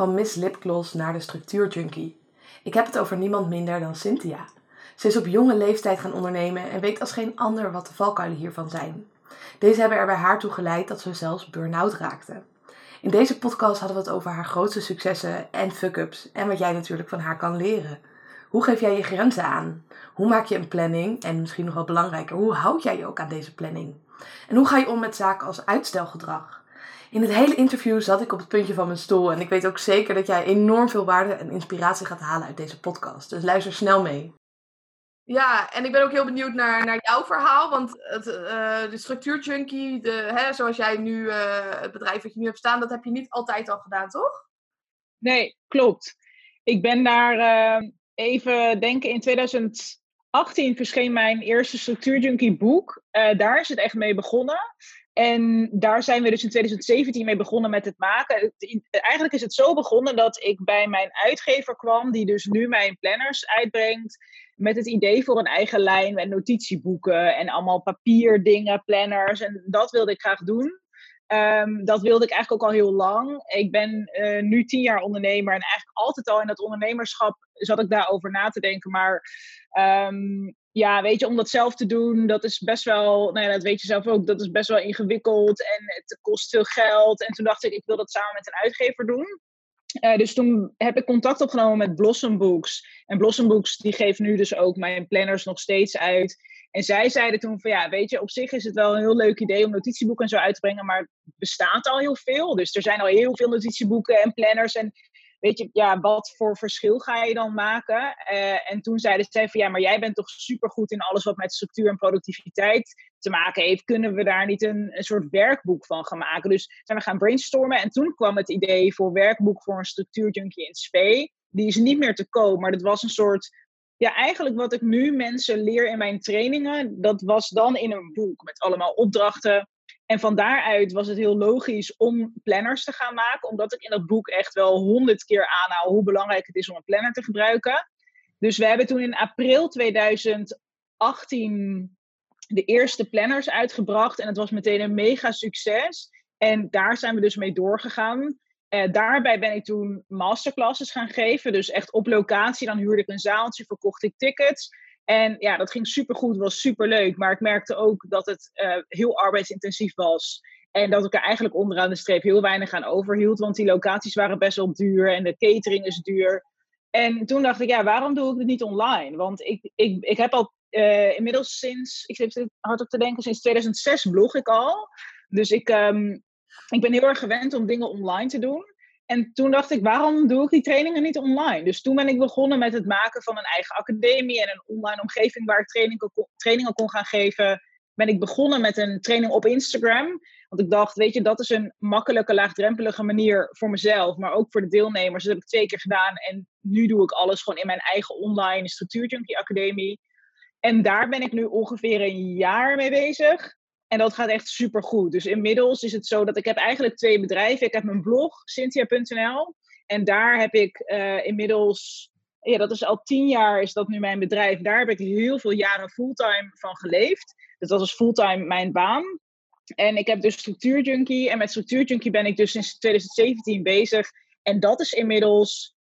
van Miss Lipgloss naar de structuurjunkie. Ik heb het over niemand minder dan Cynthia. Ze is op jonge leeftijd gaan ondernemen en weet als geen ander wat de valkuilen hiervan zijn. Deze hebben er bij haar toe geleid dat ze zelfs burn-out raakte. In deze podcast hadden we het over haar grootste successen en fuck-ups en wat jij natuurlijk van haar kan leren. Hoe geef jij je grenzen aan? Hoe maak je een planning? En misschien nog wel belangrijker, hoe houd jij je ook aan deze planning? En hoe ga je om met zaken als uitstelgedrag? In het hele interview zat ik op het puntje van mijn stoel en ik weet ook zeker dat jij enorm veel waarde en inspiratie gaat halen uit deze podcast. Dus luister snel mee. Ja, en ik ben ook heel benieuwd naar, naar jouw verhaal. Want het, uh, de structuurjunkie, de, hè, zoals jij nu, uh, het bedrijf wat je nu hebt staan, dat heb je niet altijd al gedaan, toch? Nee, klopt. Ik ben daar uh, even denken, in 2018 verscheen mijn eerste structuurjunkie boek. daar is het echt mee begonnen. En daar zijn we dus in 2017 mee begonnen met het maken. Eigenlijk is het zo begonnen dat ik bij mijn uitgever kwam, die dus nu mijn planners uitbrengt met het idee voor een eigen lijn met notitieboeken en allemaal papierdingen, planners. En dat wilde ik graag doen. Um, dat wilde ik eigenlijk ook al heel lang. Ik ben uh, nu tien jaar ondernemer en eigenlijk altijd al in dat ondernemerschap zat ik daarover na te denken. Maar um, ja, weet je, om dat zelf te doen, dat is best wel, nou ja, dat weet je zelf ook, dat is best wel ingewikkeld en het kost veel geld. En toen dacht ik, ik wil dat samen met een uitgever doen. Uh, dus toen heb ik contact opgenomen met Blossom Books. En Blossom Books die geeft nu dus ook mijn planners nog steeds uit. En zij zeiden toen van ja, weet je, op zich is het wel een heel leuk idee om notitieboeken en zo uit te brengen, maar bestaat al heel veel. Dus er zijn al heel veel notitieboeken en planners. En weet je, ja, wat voor verschil ga je dan maken? Uh, en toen zeiden zij van ja, maar jij bent toch supergoed in alles wat met structuur en productiviteit te maken heeft. Kunnen we daar niet een, een soort werkboek van gaan maken? Dus zijn we gaan brainstormen en toen kwam het idee voor werkboek voor een structuurjunkie in SPE. Die is niet meer te koop, maar dat was een soort ja, eigenlijk wat ik nu mensen leer in mijn trainingen, dat was dan in een boek met allemaal opdrachten en van daaruit was het heel logisch om planners te gaan maken, omdat ik in dat boek echt wel honderd keer aanhaal hoe belangrijk het is om een planner te gebruiken. Dus we hebben toen in april 2018 de eerste planners uitgebracht en het was meteen een mega succes. En daar zijn we dus mee doorgegaan. Uh, daarbij ben ik toen masterclasses gaan geven. Dus echt op locatie. Dan huurde ik een zaaltje, verkocht ik tickets. En ja, dat ging supergoed, was superleuk. Maar ik merkte ook dat het uh, heel arbeidsintensief was. En dat ik er eigenlijk onderaan de streep heel weinig aan overhield. Want die locaties waren best wel duur en de catering is duur. En toen dacht ik, ja, waarom doe ik het niet online? Want ik, ik, ik heb al uh, inmiddels sinds, ik zit hard op te denken, sinds 2006 blog ik al. Dus ik, um, ik ben heel erg gewend om dingen online te doen. En toen dacht ik, waarom doe ik die trainingen niet online? Dus toen ben ik begonnen met het maken van een eigen academie en een online omgeving waar ik trainingen, trainingen kon gaan geven. Ben ik begonnen met een training op Instagram. Want ik dacht, weet je, dat is een makkelijke, laagdrempelige manier voor mezelf, maar ook voor de deelnemers. Dat heb ik twee keer gedaan. En nu doe ik alles gewoon in mijn eigen online structuurjunkie academie. En daar ben ik nu ongeveer een jaar mee bezig. En dat gaat echt super goed. Dus inmiddels is het zo dat ik heb eigenlijk twee bedrijven. Ik heb mijn blog, cynthia.nl. En daar heb ik uh, inmiddels, ja, dat is al tien jaar is dat nu mijn bedrijf. Daar heb ik heel veel jaren fulltime van geleefd. Dus dat was fulltime mijn baan. En ik heb dus Structuurjunkie. En met Structuurjunkie ben ik dus sinds 2017 bezig. En dat is inmiddels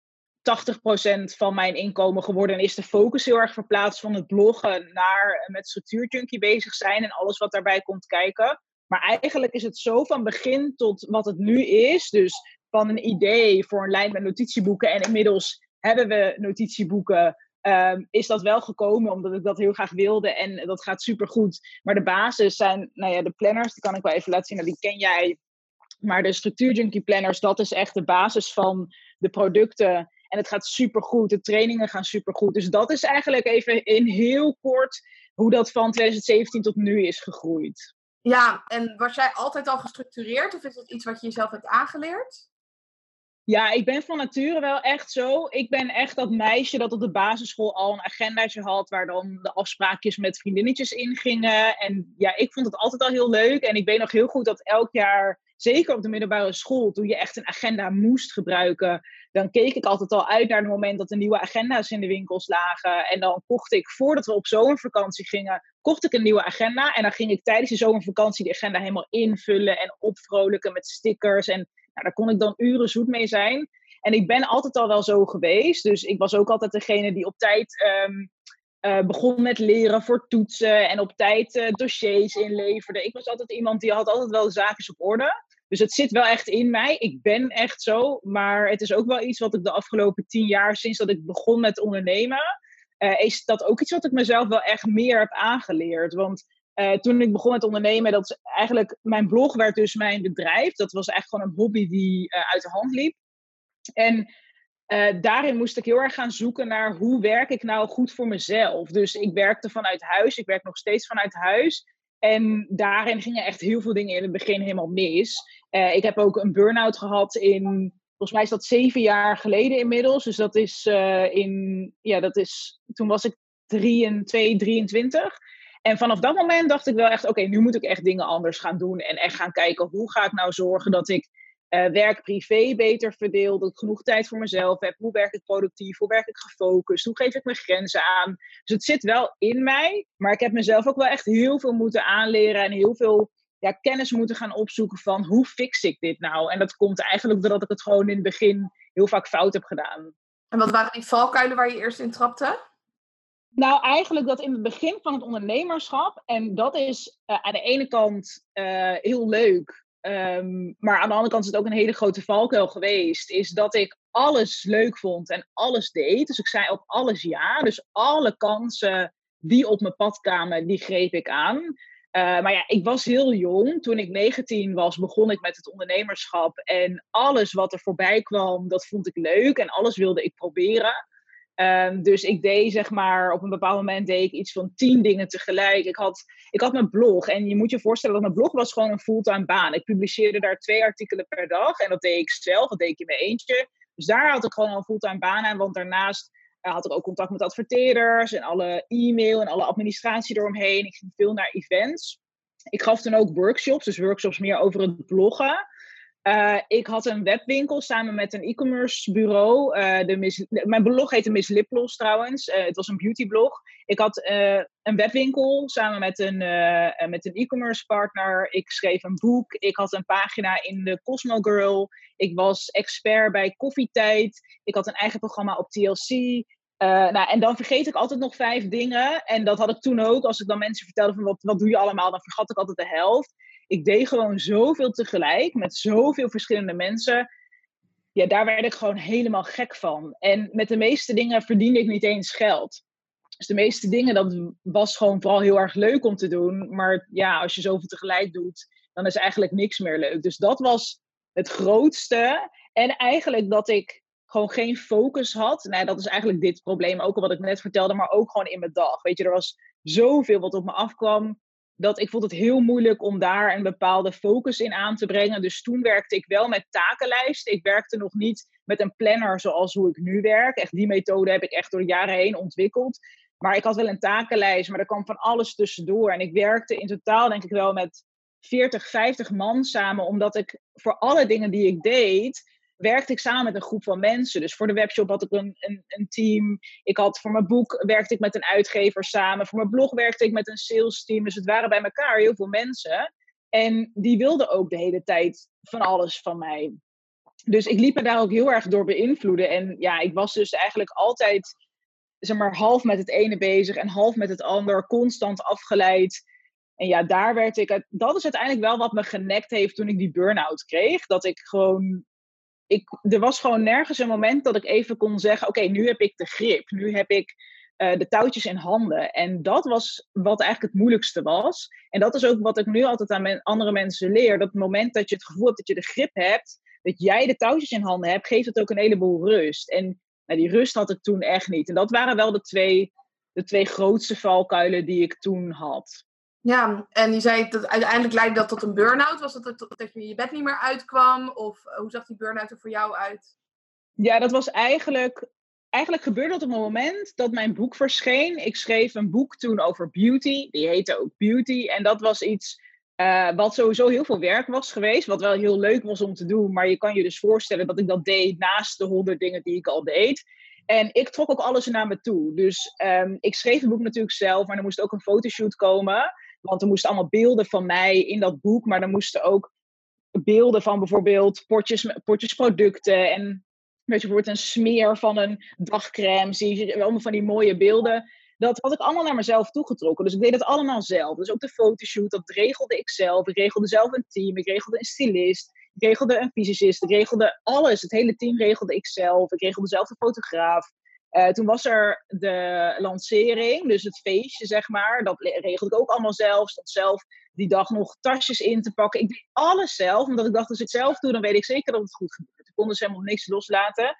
80% van mijn inkomen geworden. En is de focus heel erg verplaatst van het bloggen naar met structuurjunkie bezig zijn en alles wat daarbij komt kijken. Maar eigenlijk is het zo van begin tot wat het nu is. Dus van een idee voor een lijn met notitieboeken. En inmiddels hebben we notitieboeken. Um, is dat wel gekomen omdat ik dat heel graag wilde. En dat gaat super goed. Maar de basis zijn, nou ja, de planners. Die kan ik wel even laten zien. Nou, die ken jij. Maar de structuurjunkie planners, dat is echt de basis van de producten en het gaat supergoed. De trainingen gaan supergoed. Dus dat is eigenlijk even in heel kort hoe dat van 2017 tot nu is gegroeid. Ja, en was jij altijd al gestructureerd of is dat iets wat je jezelf hebt aangeleerd? Ja, ik ben van nature wel echt zo. Ik ben echt dat meisje dat op de basisschool al een agendaatje had waar dan de afspraakjes met vriendinnetjes in gingen. En ja, ik vond het altijd al heel leuk. En ik weet nog heel goed dat elk jaar zeker op de middelbare school, toen je echt een agenda moest gebruiken, dan keek ik altijd al uit naar het moment dat er nieuwe agenda's in de winkels lagen. En dan kocht ik, voordat we op zomervakantie gingen, kocht ik een nieuwe agenda. En dan ging ik tijdens de zomervakantie die agenda helemaal invullen en opvrolijken met stickers. En nou, daar kon ik dan uren zoet mee zijn. En ik ben altijd al wel zo geweest. Dus ik was ook altijd degene die op tijd ehm, uh, begon met leren voor toetsen en op tijd uh, dossiers inleverde. Ik was altijd iemand die had altijd wel de zaken op orde. Dus het zit wel echt in mij. Ik ben echt zo. Maar het is ook wel iets wat ik de afgelopen tien jaar, sinds dat ik begon met ondernemen, uh, is dat ook iets wat ik mezelf wel echt meer heb aangeleerd. Want toen ik begon met ondernemen, dat eigenlijk, mijn blog werd dus mijn bedrijf. Dat was echt gewoon een hobby die uit de hand liep. En daarin moest ik heel erg gaan zoeken naar hoe werk ik nou goed voor mezelf. Dus ik werkte vanuit huis, ik werk nog steeds vanuit huis. En daarin gingen echt heel veel dingen in het begin helemaal mis. Uh, ik heb ook een burn-out gehad in, volgens mij is dat zeven jaar geleden inmiddels. Dus dat is uh, in, ja, dat is, toen was ik 23, 23. En vanaf dat moment dacht ik wel echt, oké, nu moet ik echt dingen anders gaan doen. En echt gaan kijken, hoe ga ik nou zorgen dat ik uh, werk privé beter verdeeld, dat ik genoeg tijd voor mezelf heb. Hoe werk ik productief? Hoe werk ik gefocust? Hoe geef ik mijn grenzen aan? Dus het zit wel in mij, maar ik heb mezelf ook wel echt heel veel moeten aanleren en heel veel ja, kennis moeten gaan opzoeken van hoe fix ik dit nou? En dat komt eigenlijk doordat ik het gewoon in het begin heel vaak fout heb gedaan. En wat waren die valkuilen waar je eerst in trapte? Nou, eigenlijk dat in het begin van het ondernemerschap, en dat is uh, aan de ene kant uh, heel leuk, Um, maar aan de andere kant is het ook een hele grote valkuil geweest. Is dat ik alles leuk vond en alles deed. Dus ik zei ook alles ja. Dus alle kansen die op mijn pad kwamen, die greep ik aan. Uh, maar ja, ik was heel jong. Toen ik 19 was, begon ik met het ondernemerschap. En alles wat er voorbij kwam, dat vond ik leuk. En alles wilde ik proberen. Um, dus ik deed zeg maar, op een bepaald moment deed ik iets van tien dingen tegelijk. Ik had, ik had mijn blog en je moet je voorstellen dat mijn blog was gewoon een fulltime baan. Ik publiceerde daar twee artikelen per dag en dat deed ik zelf, dat deed ik in mijn eentje. Dus daar had ik gewoon een fulltime baan aan, want daarnaast uh, had ik ook contact met adverteerders en alle e-mail en alle administratie eromheen. Ik ging veel naar events. Ik gaf toen ook workshops, dus workshops meer over het bloggen. Uh, ik had een webwinkel samen met een e-commerce bureau. Uh, de mijn blog heette Miss Liplos trouwens. Uh, het was een beautyblog. Ik had een webwinkel samen met een, met een e-commerce partner. Ik schreef een boek. Ik had een pagina in de Cosmo Girl. Ik was expert bij Koffietijd. Ik had een eigen programma op TLC. nou, en dan vergeet ik altijd nog vijf dingen. En dat had ik toen ook. Als ik dan mensen vertelde van wat, wat doe je allemaal, dan vergat ik altijd de helft ik deed gewoon zoveel tegelijk met zoveel verschillende mensen. Ja, daar werd ik gewoon helemaal gek van. En met de meeste dingen verdiende ik niet eens geld. Dus de meeste dingen, dat was gewoon vooral heel erg leuk om te doen. Maar ja, als je zoveel tegelijk doet, dan is eigenlijk niks meer leuk. Dus dat was het grootste. En eigenlijk dat ik gewoon geen focus had. Nou, dat is eigenlijk dit probleem, ook al wat ik net vertelde, maar ook gewoon in mijn dag. Weet je, er was zoveel wat op me afkwam dat ik vond het heel moeilijk om daar een bepaalde focus in aan te brengen. Dus toen werkte ik wel met takenlijsten. Ik werkte nog niet met een planner zoals hoe ik nu werk. Echt die methode heb ik echt door de jaren heen ontwikkeld. Maar ik had wel een takenlijst, maar er kwam van alles tussendoor. En ik werkte in totaal denk ik wel met 40, 50 man samen, omdat ik voor alle dingen die ik deed, werkte ik samen met een groep van mensen. Dus voor de webshop had ik een, een, een, team. Ik had voor mijn boek werkte ik met een uitgever samen. Voor mijn blog werkte ik met een sales team. Dus het waren bij elkaar heel veel mensen. En die wilden ook de hele tijd van alles van mij. Dus ik liep me daar ook heel erg door beïnvloeden. En ja, ik was dus eigenlijk altijd zeg maar, half met het ene bezig en half met het ander, constant afgeleid. En ja, daar werd ik. Dat is uiteindelijk wel wat me genekt heeft toen ik die burn-out kreeg. Dat ik gewoon ik, er was gewoon nergens een moment dat ik even kon zeggen: Oké, nu heb ik de grip. Nu heb ik uh, de touwtjes in handen. En dat was wat eigenlijk het moeilijkste was. En dat is ook wat ik nu altijd aan andere mensen leer: dat moment dat je het gevoel hebt dat je de grip hebt, dat jij de touwtjes in handen hebt, geeft het ook een heleboel rust. En nou, die rust had ik toen echt niet. En dat waren wel de twee, de twee grootste valkuilen die ik toen had. Ja, en je zei dat uiteindelijk leidde dat tot een burn-out. Was dat dat je je bed niet meer uitkwam? Of eh, hoe zag die burn-out er voor jou uit? Ja, dat was eigenlijk. Eigenlijk gebeurde dat op het moment dat mijn boek verscheen. Ik schreef een boek toen over beauty. Die heette ook Beauty. En dat was iets uh, wat sowieso heel veel werk was geweest. Wat wel heel leuk was om te doen. Maar je kan je dus voorstellen dat ik dat deed naast de honderd dingen die ik al deed. En ik trok ook alles naar me toe. Dus um, ik schreef het boek natuurlijk zelf. Maar er moest ook een fotoshoot komen. Want er moesten allemaal beelden van mij in dat boek, maar er moesten ook beelden van bijvoorbeeld potjes, potjes producten. En Weet je, wordt een smeer van een dagcreme. Zie je allemaal van die mooie beelden. Dat had ik allemaal naar mezelf toegetrokken. Dus ik deed het allemaal zelf. Dus ook de fotoshoot, dat regelde ik zelf. Ik regelde zelf een team. Ik regelde een stylist. Ik regelde een fysicist. Ik regelde alles. Het hele team regelde ik zelf. Ik regelde zelf de fotograaf. Uh, toen was er de lancering, dus het feestje, zeg maar. Dat regelde ik ook allemaal zelf. Stond zelf die dag nog tasjes in te pakken. Ik deed alles zelf, omdat ik dacht, als ik het zelf doe, dan weet ik zeker dat het goed gebeurt. Ik kon dus helemaal niks loslaten.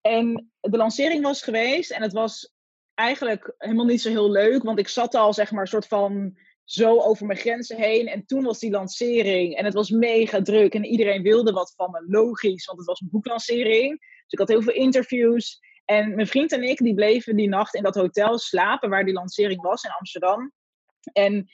En de lancering was geweest en het was eigenlijk helemaal niet zo heel leuk, want ik zat al, zeg maar, soort van zo over mijn grenzen heen. En toen was die lancering en het was mega druk en iedereen wilde wat van me. Logisch, want het was een boeklancering. Dus ik had heel veel interviews. En mijn vriend en ik die bleven die nacht in dat hotel slapen waar die lancering was in Amsterdam. En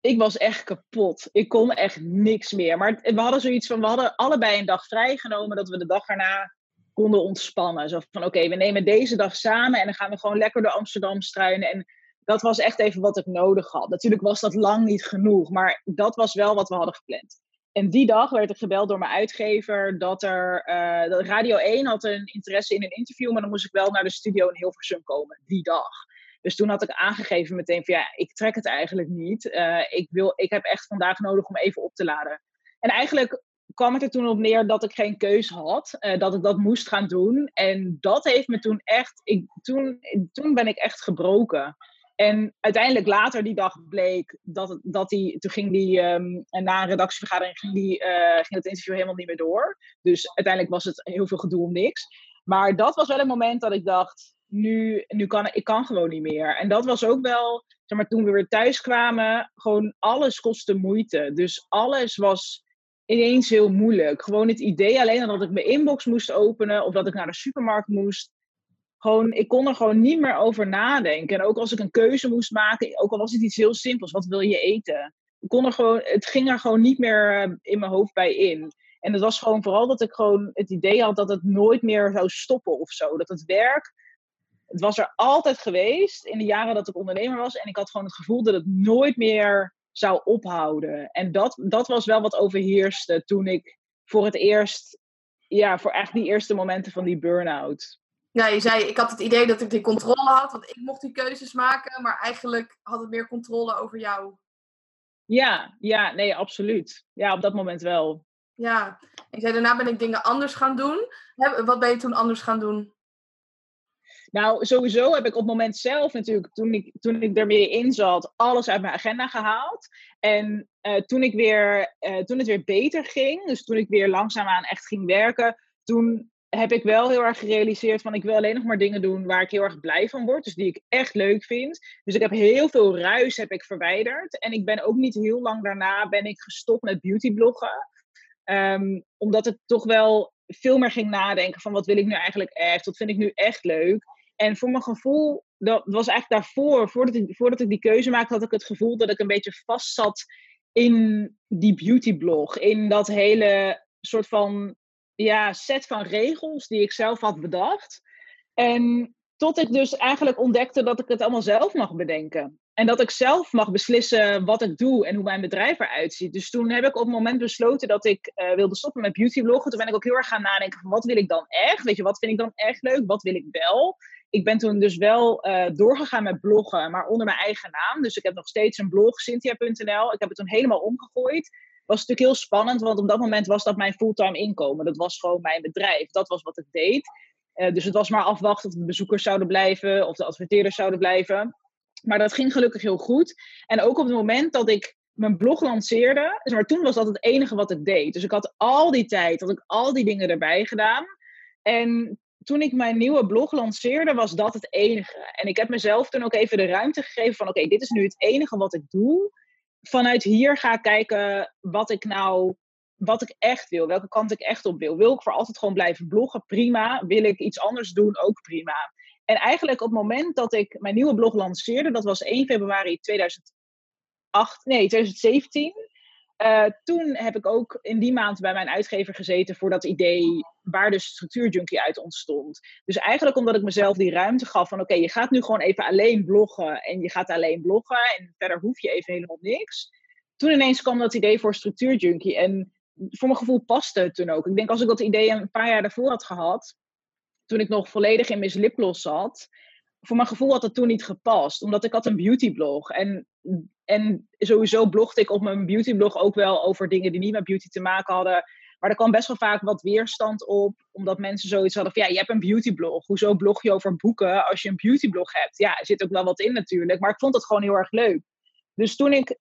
ik was echt kapot. Ik kon echt niks meer. Maar we hadden zoiets van, we hadden allebei een dag vrijgenomen dat we de dag erna konden ontspannen. Zo van, oké, we nemen deze dag samen en dan gaan we gewoon lekker door Amsterdam struinen. En dat was echt even wat ik nodig had. Natuurlijk was dat lang niet genoeg, maar dat was wel wat we hadden gepland. En die dag werd ik gebeld door mijn uitgever dat er. Dat Radio 1 had een interesse in een interview, maar dan moest ik wel naar de studio in Hilversum komen, die dag. Dus toen had ik aangegeven meteen van ja, ik trek het eigenlijk niet. Uh, ik, wil, ik heb echt vandaag nodig om even op te laden. En eigenlijk kwam het er toen op neer dat ik geen keus had, uh, dat ik dat moest gaan doen. En dat heeft me toen echt, ik, toen, toen ben ik echt gebroken. En uiteindelijk later die dag bleek dat, dat die, toen ging die, um, na een redactievergadering ging, die, uh, ging het interview helemaal niet meer door. Dus uiteindelijk was het heel veel gedoe om niks. Maar dat was wel een moment dat ik dacht, nu, nu kan ik kan gewoon niet meer. En dat was ook wel, zeg maar, toen we weer thuis kwamen, gewoon alles kostte moeite. Dus alles was ineens heel moeilijk. Gewoon het idee alleen dat ik mijn inbox moest openen of dat ik naar de supermarkt moest gewoon, ik kon er gewoon niet meer over nadenken. En ook als ik een keuze moest maken, ook al was het iets heel simpels, wat wil je eten? Ik kon er gewoon, het ging er gewoon niet meer eh, in mijn hoofd bij in. En het was gewoon vooral dat ik gewoon het idee had dat het nooit meer zou stoppen of zo. Dat het werk, het was er altijd geweest in de jaren dat ik ondernemer was. En ik had gewoon het gevoel dat het nooit meer zou ophouden. En dat, dat was wel wat overheerste toen ik voor het eerst, ja, voor echt die eerste momenten van die burn-out. Ja, je zei, ik had het idee dat ik die controle had, want ik mocht die keuzes maken, maar eigenlijk had het meer controle over jou. Ja, ja, nee, absoluut. Ja, op dat moment wel. Ja, ik zei, daarna ben ik dingen anders gaan doen. Wat ben je toen anders gaan doen? Nou, sowieso heb ik op het moment zelf natuurlijk, toen ik, toen ik er in zat, alles uit mijn agenda gehaald. En uh, toen, ik weer, uh, toen het weer beter ging, dus toen ik weer langzaamaan echt ging werken, toen heb ik wel heel erg gerealiseerd van ik wil alleen nog maar dingen doen waar ik heel erg blij van word. Dus die ik echt leuk vind. Dus ik heb heel veel ruis heb ik verwijderd. En ik ben ook niet heel lang daarna ben ik gestopt met beautybloggen. Um, omdat het toch wel veel meer ging nadenken van wat wil ik nu eigenlijk echt? Wat vind ik nu echt leuk? En voor mijn gevoel, dat was eigenlijk daarvoor, voordat ik, voordat ik die keuze maakte, had ik het gevoel dat ik een beetje vast zat in die beautyblog. In dat hele soort van ja, set van regels die ik zelf had bedacht. En tot ik dus eigenlijk ontdekte dat ik het allemaal zelf mag bedenken. En dat ik zelf mag beslissen wat ik doe en hoe mijn bedrijf eruit ziet. Dus toen heb ik op het moment besloten dat ik uh, wilde stoppen met beautybloggen. Toen ben ik ook heel erg gaan nadenken van wat wil ik dan echt? Weet je, wat vind ik dan echt leuk? Wat wil ik wel? Ik ben toen dus wel uh, doorgegaan met bloggen, maar onder mijn eigen naam. Dus ik heb nog steeds een blog, cynthia.nl. Ik heb het toen helemaal omgegooid was natuurlijk heel spannend, want op dat moment was dat mijn fulltime inkomen. Dat was gewoon mijn bedrijf. Dat was wat ik deed. Uh, dus het was maar afwachten of de bezoekers zouden blijven, of de adverteerders zouden blijven. Maar dat ging gelukkig heel goed. En ook op het moment dat ik mijn blog lanceerde, maar toen was dat het enige wat ik deed. Dus ik had al die tijd, had ik al die dingen erbij gedaan. En toen ik mijn nieuwe blog lanceerde, was dat het enige. En ik heb mezelf toen ook even de ruimte gegeven van oké, dit is nu het enige wat ik doe vanuit hier ga kijken wat ik nou, wat ik echt wil, welke kant ik echt op wil. Wil ik voor altijd gewoon blijven bloggen? Prima. Wil ik iets anders doen? Ook prima. En eigenlijk op het moment dat ik mijn nieuwe blog lanceerde, dat was 1 februari 2008, nee, 2017. Uh, toen heb ik ook in die maand bij mijn uitgever gezeten voor dat idee waar de structuurjunkie uit ontstond. Dus eigenlijk omdat ik mezelf die ruimte gaf van oké, je gaat nu gewoon even alleen bloggen en je gaat alleen bloggen en verder hoef je even helemaal niks. Toen ineens kwam dat idee voor structuurjunkie en voor mijn gevoel paste het toen ook. Ik denk als ik dat idee een paar jaar daarvoor had gehad, toen ik nog volledig in Miss Lipgloss zat, voor mijn gevoel had dat toen niet gepast. Omdat ik had een beautyblog. En, en sowieso blogde ik op mijn beautyblog ook wel over dingen die niet met beauty te maken hadden. Maar er kwam best wel vaak wat weerstand op, omdat mensen zoiets hadden van, ja, je hebt een beautyblog. Hoezo blog je over boeken als je een beautyblog hebt? Ja, er zit ook wel wat in natuurlijk, maar ik vond het gewoon heel erg leuk. Dus toen ik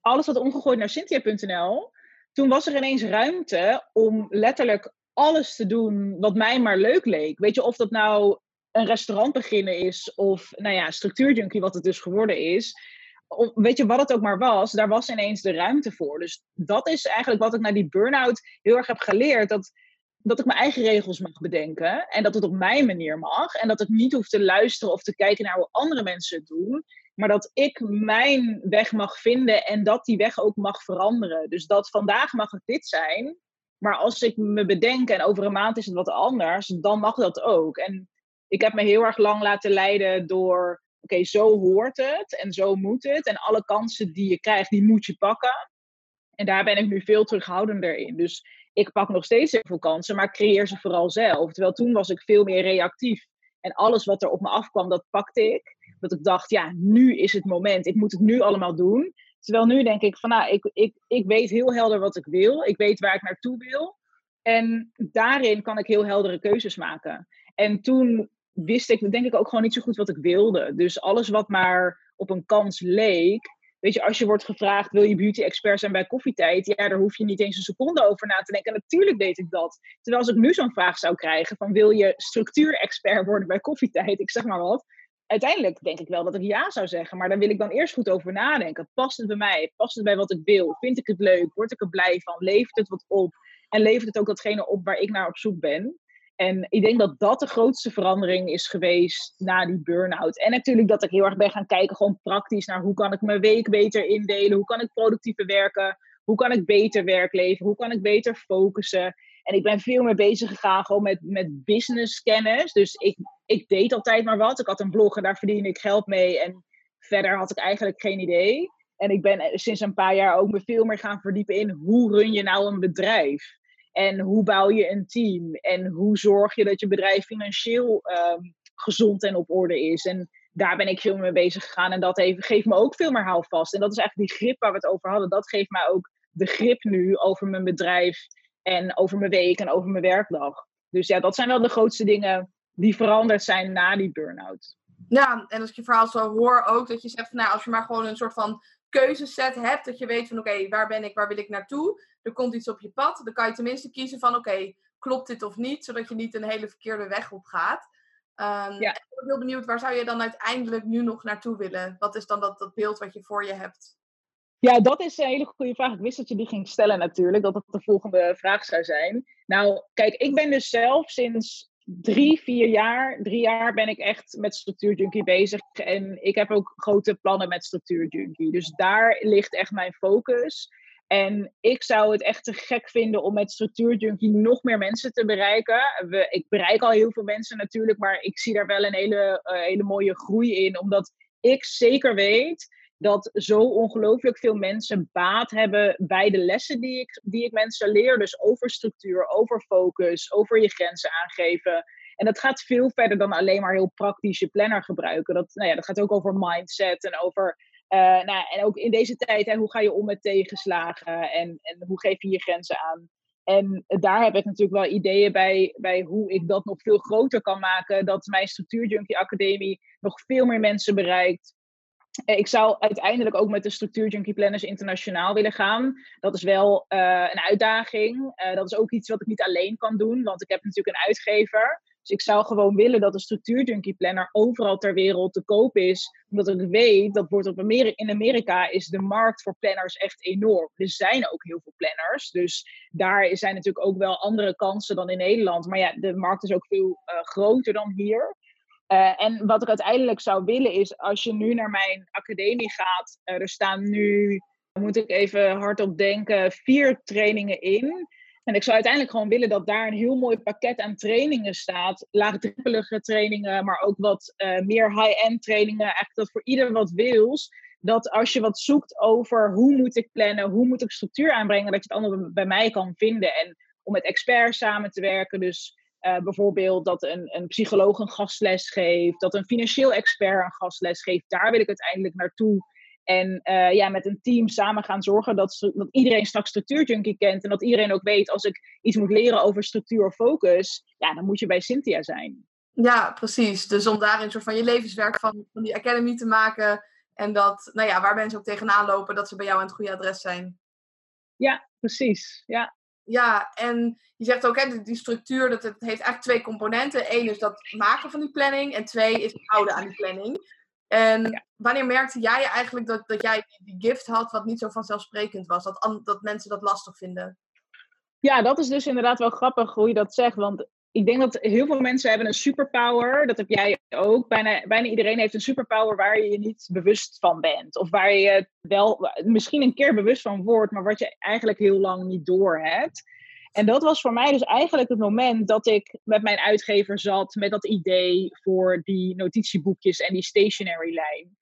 alles had omgegooid naar Cynthia.nl, toen was er ineens ruimte om letterlijk alles te doen wat mij maar leuk leek. Weet je, of dat nou een restaurant beginnen is, of nou ja, structuurjunkie, wat het dus geworden is. Weet je, wat het ook maar was, daar was ineens de ruimte voor. Dus dat is eigenlijk wat ik na die burn-out heel erg heb geleerd. Dat, dat ik mijn eigen regels mag bedenken. En dat het op mijn manier mag. En dat ik niet hoef te luisteren of te kijken naar hoe andere mensen het doen. Maar dat ik mijn weg mag vinden en dat die weg ook mag veranderen. Dus dat vandaag mag het dit zijn. Maar als ik me bedenk en over een maand is het wat anders, dan mag dat ook. En ik heb me heel erg lang laten leiden door, oké, zo hoort het en zo moet het. En alle kansen die je krijgt, die moet je pakken. En daar ben ik nu veel terughoudender in. Dus ik pak nog steeds heel veel kansen, maar creëer ze vooral zelf. Terwijl toen was ik veel meer reactief. En alles wat er op me afkwam, dat pakte ik. Dat ik dacht, ja, nu is het moment. Ik moet het nu allemaal doen. Terwijl nu denk ik van, nou, ik, ik, ik weet heel helder wat ik wil. Ik weet waar ik naartoe wil. En daarin kan ik heel heldere keuzes maken. En toen wist ik denk ik ook gewoon niet zo goed wat ik wilde. Dus alles wat maar op een kans leek. Weet je, als je wordt gevraagd, wil je beauty expert zijn bij koffietijd? Ja, daar hoef je niet eens een seconde over na te denken. natuurlijk deed ik dat. Terwijl als ik nu zo'n vraag zou krijgen van wil je structuurexpert worden bij koffietijd? Ik zeg maar wat. Uiteindelijk denk ik wel dat ik ja zou zeggen. Maar daar wil ik dan eerst goed over nadenken. Past het bij mij? Past het bij wat ik wil? Vind ik het leuk? Word ik er blij van? Levert het wat op? En levert het ook datgene op waar ik naar op zoek ben? En ik denk dat dat de grootste verandering is geweest na die burn-out. En natuurlijk dat ik heel erg ben gaan kijken, gewoon praktisch naar hoe kan ik mijn week beter indelen, hoe kan ik productiever werken, hoe kan ik beter werk leveren, hoe kan ik beter focussen. En ik ben veel meer bezig gegaan gewoon met, met business kennis. Dus ik, ik deed altijd maar wat. Ik had een blog en daar verdiende ik geld mee. En verder had ik eigenlijk geen idee. En ik ben sinds een paar jaar ook me veel meer gaan verdiepen in hoe run je nou een bedrijf. En hoe bouw je een team? En hoe zorg je dat je bedrijf financieel ehm, gezond en op orde is? En daar ben ik veel mee bezig gegaan. En dat heeft, geeft me ook veel meer houvast. En dat is eigenlijk die grip waar we het over hadden. Dat geeft mij ook de grip nu over mijn bedrijf. En over mijn week en over mijn werkdag. Dus ja, dat zijn wel de grootste dingen die veranderd zijn na die burn-out. Ja, en als ik je verhaal zo hoor ook, dat je zegt nou, als je maar gewoon een soort van keuzeset hebt, dat je weet van oké, waar ben ik, waar wil ik naartoe? Er komt iets op je pad, dan kan je tenminste kiezen van oké, klopt dit of niet, zodat je niet een hele verkeerde weg op gaat. Um, ja. Ik ben heel benieuwd, waar zou je dan uiteindelijk nu nog naartoe willen? Wat is dan dat, dat beeld wat je voor je hebt? Ja, dat is een hele goede vraag. Ik wist dat je die ging stellen natuurlijk, dat dat de volgende vraag zou zijn. Nou, kijk, ik ben dus zelf sinds drie, vier jaar, drie jaar ben ik echt met Structuur Junkie bezig. En ik heb ook grote plannen met Structuur Junkie. Dus daar ligt echt mijn focus. En ik zou het echt te gek vinden om met Structuur Junkie nog meer mensen te bereiken. We, ik bereik al heel veel mensen natuurlijk, maar ik zie daar wel een hele, uh, hele mooie groei in. Omdat ik zeker weet dat zo ongelooflijk veel mensen baat hebben bij de lessen die ik, die ik mensen leer. Dus over structuur, over focus, over je grenzen aangeven. En dat gaat veel verder dan alleen maar heel praktisch je planner gebruiken. Dat, nou ja, dat gaat ook over mindset en over. Uh, nou, en ook in deze tijd, hè, hoe ga je om met tegenslagen en, en hoe geef je je grenzen aan? En daar heb ik natuurlijk wel ideeën bij, bij hoe ik dat nog veel groter kan maken. Dat mijn Structuur Junkie Academie nog veel meer mensen bereikt. Eh, ik zou uiteindelijk ook met de structuur Junkie Planners internationaal willen gaan. Dat is wel uh, een uitdaging. Uh, dat is ook iets wat ik niet alleen kan doen, want ik heb natuurlijk een uitgever. Dus ik zou gewoon willen dat de structuur Junkie Planner overal ter wereld te koop is. Omdat ik weet dat wordt op Amerika, in Amerika is de markt voor planners echt enorm. Er zijn ook heel veel planners. Dus daar zijn natuurlijk ook wel andere kansen dan in Nederland. Maar ja, de markt is ook veel groter dan hier. Uh, en wat ik uiteindelijk zou willen is, als je nu naar mijn academie gaat, uh, er staan nu, moet ik even hardop denken, vier trainingen in. En ik zou uiteindelijk gewoon willen dat daar een heel mooi pakket aan trainingen staat. Laagdrempelige trainingen, maar ook wat uh, meer high-end trainingen. Eigenlijk dat voor ieder wat wils. Dat als je wat zoekt over hoe moet ik plannen, hoe moet ik structuur aanbrengen, dat je het allemaal bij mij kan vinden. En om met experts samen te werken. Dus Uh, bijvoorbeeld dat een, een psycholoog een gastles geeft, dat een financieel expert een gastles geeft. Daar wil ik uiteindelijk naartoe. En uh, ja, met een team samen gaan zorgen dat, dat iedereen straks structuurjunkie kent. En dat iedereen ook weet, als ik iets moet leren over structuur of focus, ja, dan moet je bij Cynthia zijn. Ja, precies. Dus om daar een soort van je levenswerk van, van die academy te maken. En dat, nou ja, waar mensen ook tegenaan lopen, dat ze bij jou aan het goede adres zijn. Ja, precies. Ja. Ja, en je zegt ook, hè, die structuur, dat het heeft eigenlijk twee componenten. Eén is dat maken van die planning. En twee is het houden aan die planning. En wanneer merkte jij eigenlijk dat, dat jij die gift had wat niet zo vanzelfsprekend was? Dat, dat mensen dat lastig vinden? Ja, dat is dus inderdaad wel grappig hoe je dat zegt. Want ik denk dat heel veel mensen hebben een superpower. Dat heb jij ook. Bijna, bijna iedereen heeft een superpower waar je je niet bewust van bent. Of waar je wel misschien een keer bewust van wordt, maar wat je eigenlijk heel lang niet door hebt. En dat was voor mij dus eigenlijk het moment dat ik met mijn uitgever zat met dat idee voor die notitieboekjes en die stationary lijn.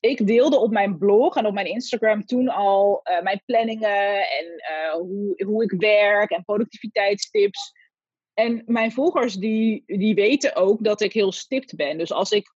Ik deelde op mijn blog en op mijn Instagram toen al uh, mijn planningen en uh, hoe, hoe ik werk en productiviteitstips. En mijn volgers die, die weten ook dat ik heel stipt ben. Dus als ik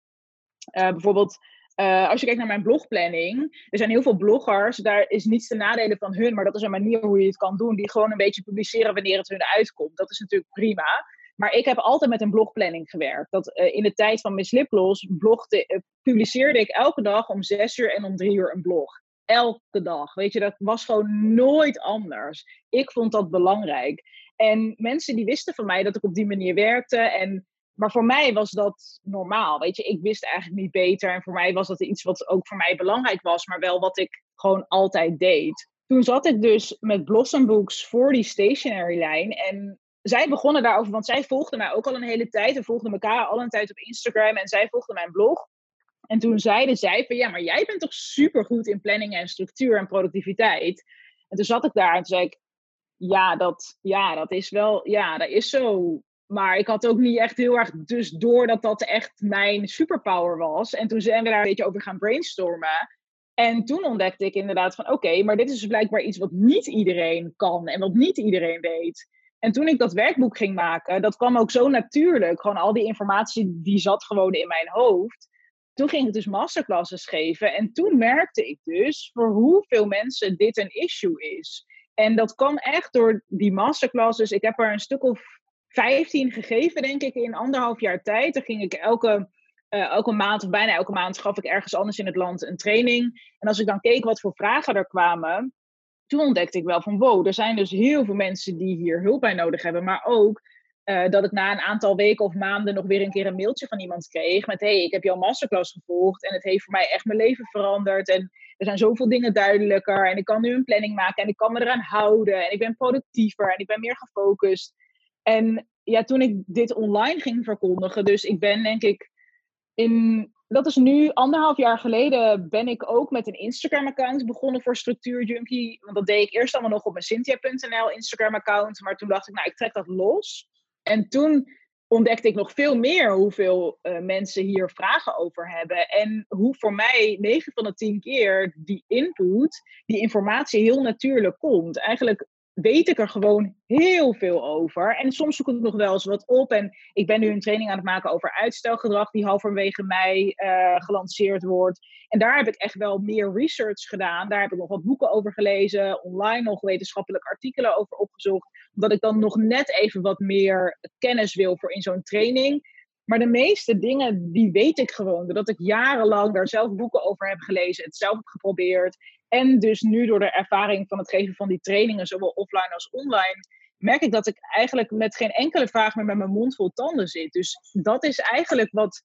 uh, bijvoorbeeld uh, als je kijkt naar mijn blogplanning, er zijn heel veel bloggers, daar is niets te nadelen van hun, maar dat is een manier hoe je het kan doen, die gewoon een beetje publiceren wanneer het hun uitkomt. Dat is natuurlijk prima. Maar ik heb altijd met een blogplanning gewerkt. Dat, uh, in de tijd van Miss Lipgloss blogde, publiceerde ik elke dag om zes uur en om drie uur een blog. Elke dag. Weet je, dat was gewoon nooit anders. Ik vond dat belangrijk. En mensen die wisten van mij dat ik op die manier werkte. En maar voor mij was dat normaal. Weet je, ik wist eigenlijk niet beter. En voor mij was dat iets wat ook voor mij belangrijk was, maar wel wat ik gewoon altijd deed. Toen zat ik dus met Blossom Books voor die stationary lijn. En zij begonnen daarover, want zij volgden mij ook al een hele tijd. We volgden elkaar al een tijd op Instagram en zij volgden mijn blog. En toen zeiden zij van ja, maar jij bent toch super goed in planning en structuur en productiviteit. En toen zat ik daar en toen zei ik, ja, dat, ja, dat is wel, ja, dat is zo. Maar ik had ook niet echt heel erg dus door dat dat echt mijn superpower was. En toen zijn we daar een beetje over gaan brainstormen. En toen ontdekte ik inderdaad van oké, maar dit is dus blijkbaar iets wat niet iedereen kan en wat niet iedereen weet. En toen ik dat werkboek ging maken, dat kwam ook zo natuurlijk. Gewoon al die informatie die zat gewoon in mijn hoofd. Toen ging ik dus masterclasses geven. En toen merkte ik dus voor hoeveel mensen dit een issue is. En dat kwam echt door die masterclasses. Ik heb er een stuk of 15 gegeven, denk ik, in anderhalf jaar tijd. Dan ging ik elke, uh, elke maand, of bijna elke maand, gaf ik ergens anders in het land een training. En als ik dan keek wat voor vragen er kwamen, toen ontdekte ik wel van wow, er zijn dus heel veel mensen die hier hulp bij nodig hebben. Maar ook uh, dat ik na een aantal weken of maanden nog weer een keer een mailtje van iemand kreeg met hey, ik heb jouw masterclass gevolgd en het heeft voor mij echt mijn leven veranderd. En er zijn zoveel dingen duidelijker en ik kan nu een planning maken en ik kan me eraan houden en ik ben productiever en ik ben meer gefocust. En ja, toen ik dit online ging verkondigen, dus ik ben denk ik in, dat is nu anderhalf jaar geleden, ben ik ook met een Instagram-account begonnen voor Structuur Junkie. Want dat deed ik eerst allemaal nog op mijn Cynthia.nl Instagram-account, maar toen dacht ik, nou, ik trek dat los. En toen ontdekte ik nog veel meer hoeveel uh, mensen hier vragen over hebben. En hoe voor mij 9 van de 10 keer die input, die informatie heel natuurlijk komt. Eigenlijk weet ik er gewoon heel veel over. En soms zoek ik nog wel eens wat op. En ik ben nu een training aan het maken over uitstelgedrag, die halverwege mei uh, gelanceerd wordt. En daar heb ik echt wel meer research gedaan. Daar heb ik nog wat boeken over gelezen, online nog wetenschappelijke artikelen over opgezocht. Omdat ik dan nog net even wat meer kennis wil voor in zo'n training. Maar de meeste dingen, die weet ik gewoon. Doordat ik jarenlang daar zelf boeken over heb gelezen, het zelf heb geprobeerd. En dus nu door de ervaring van het geven van die trainingen, zowel offline als online, merk ik dat ik eigenlijk met geen enkele vraag meer met mijn mond vol tanden zit. Dus dat is eigenlijk wat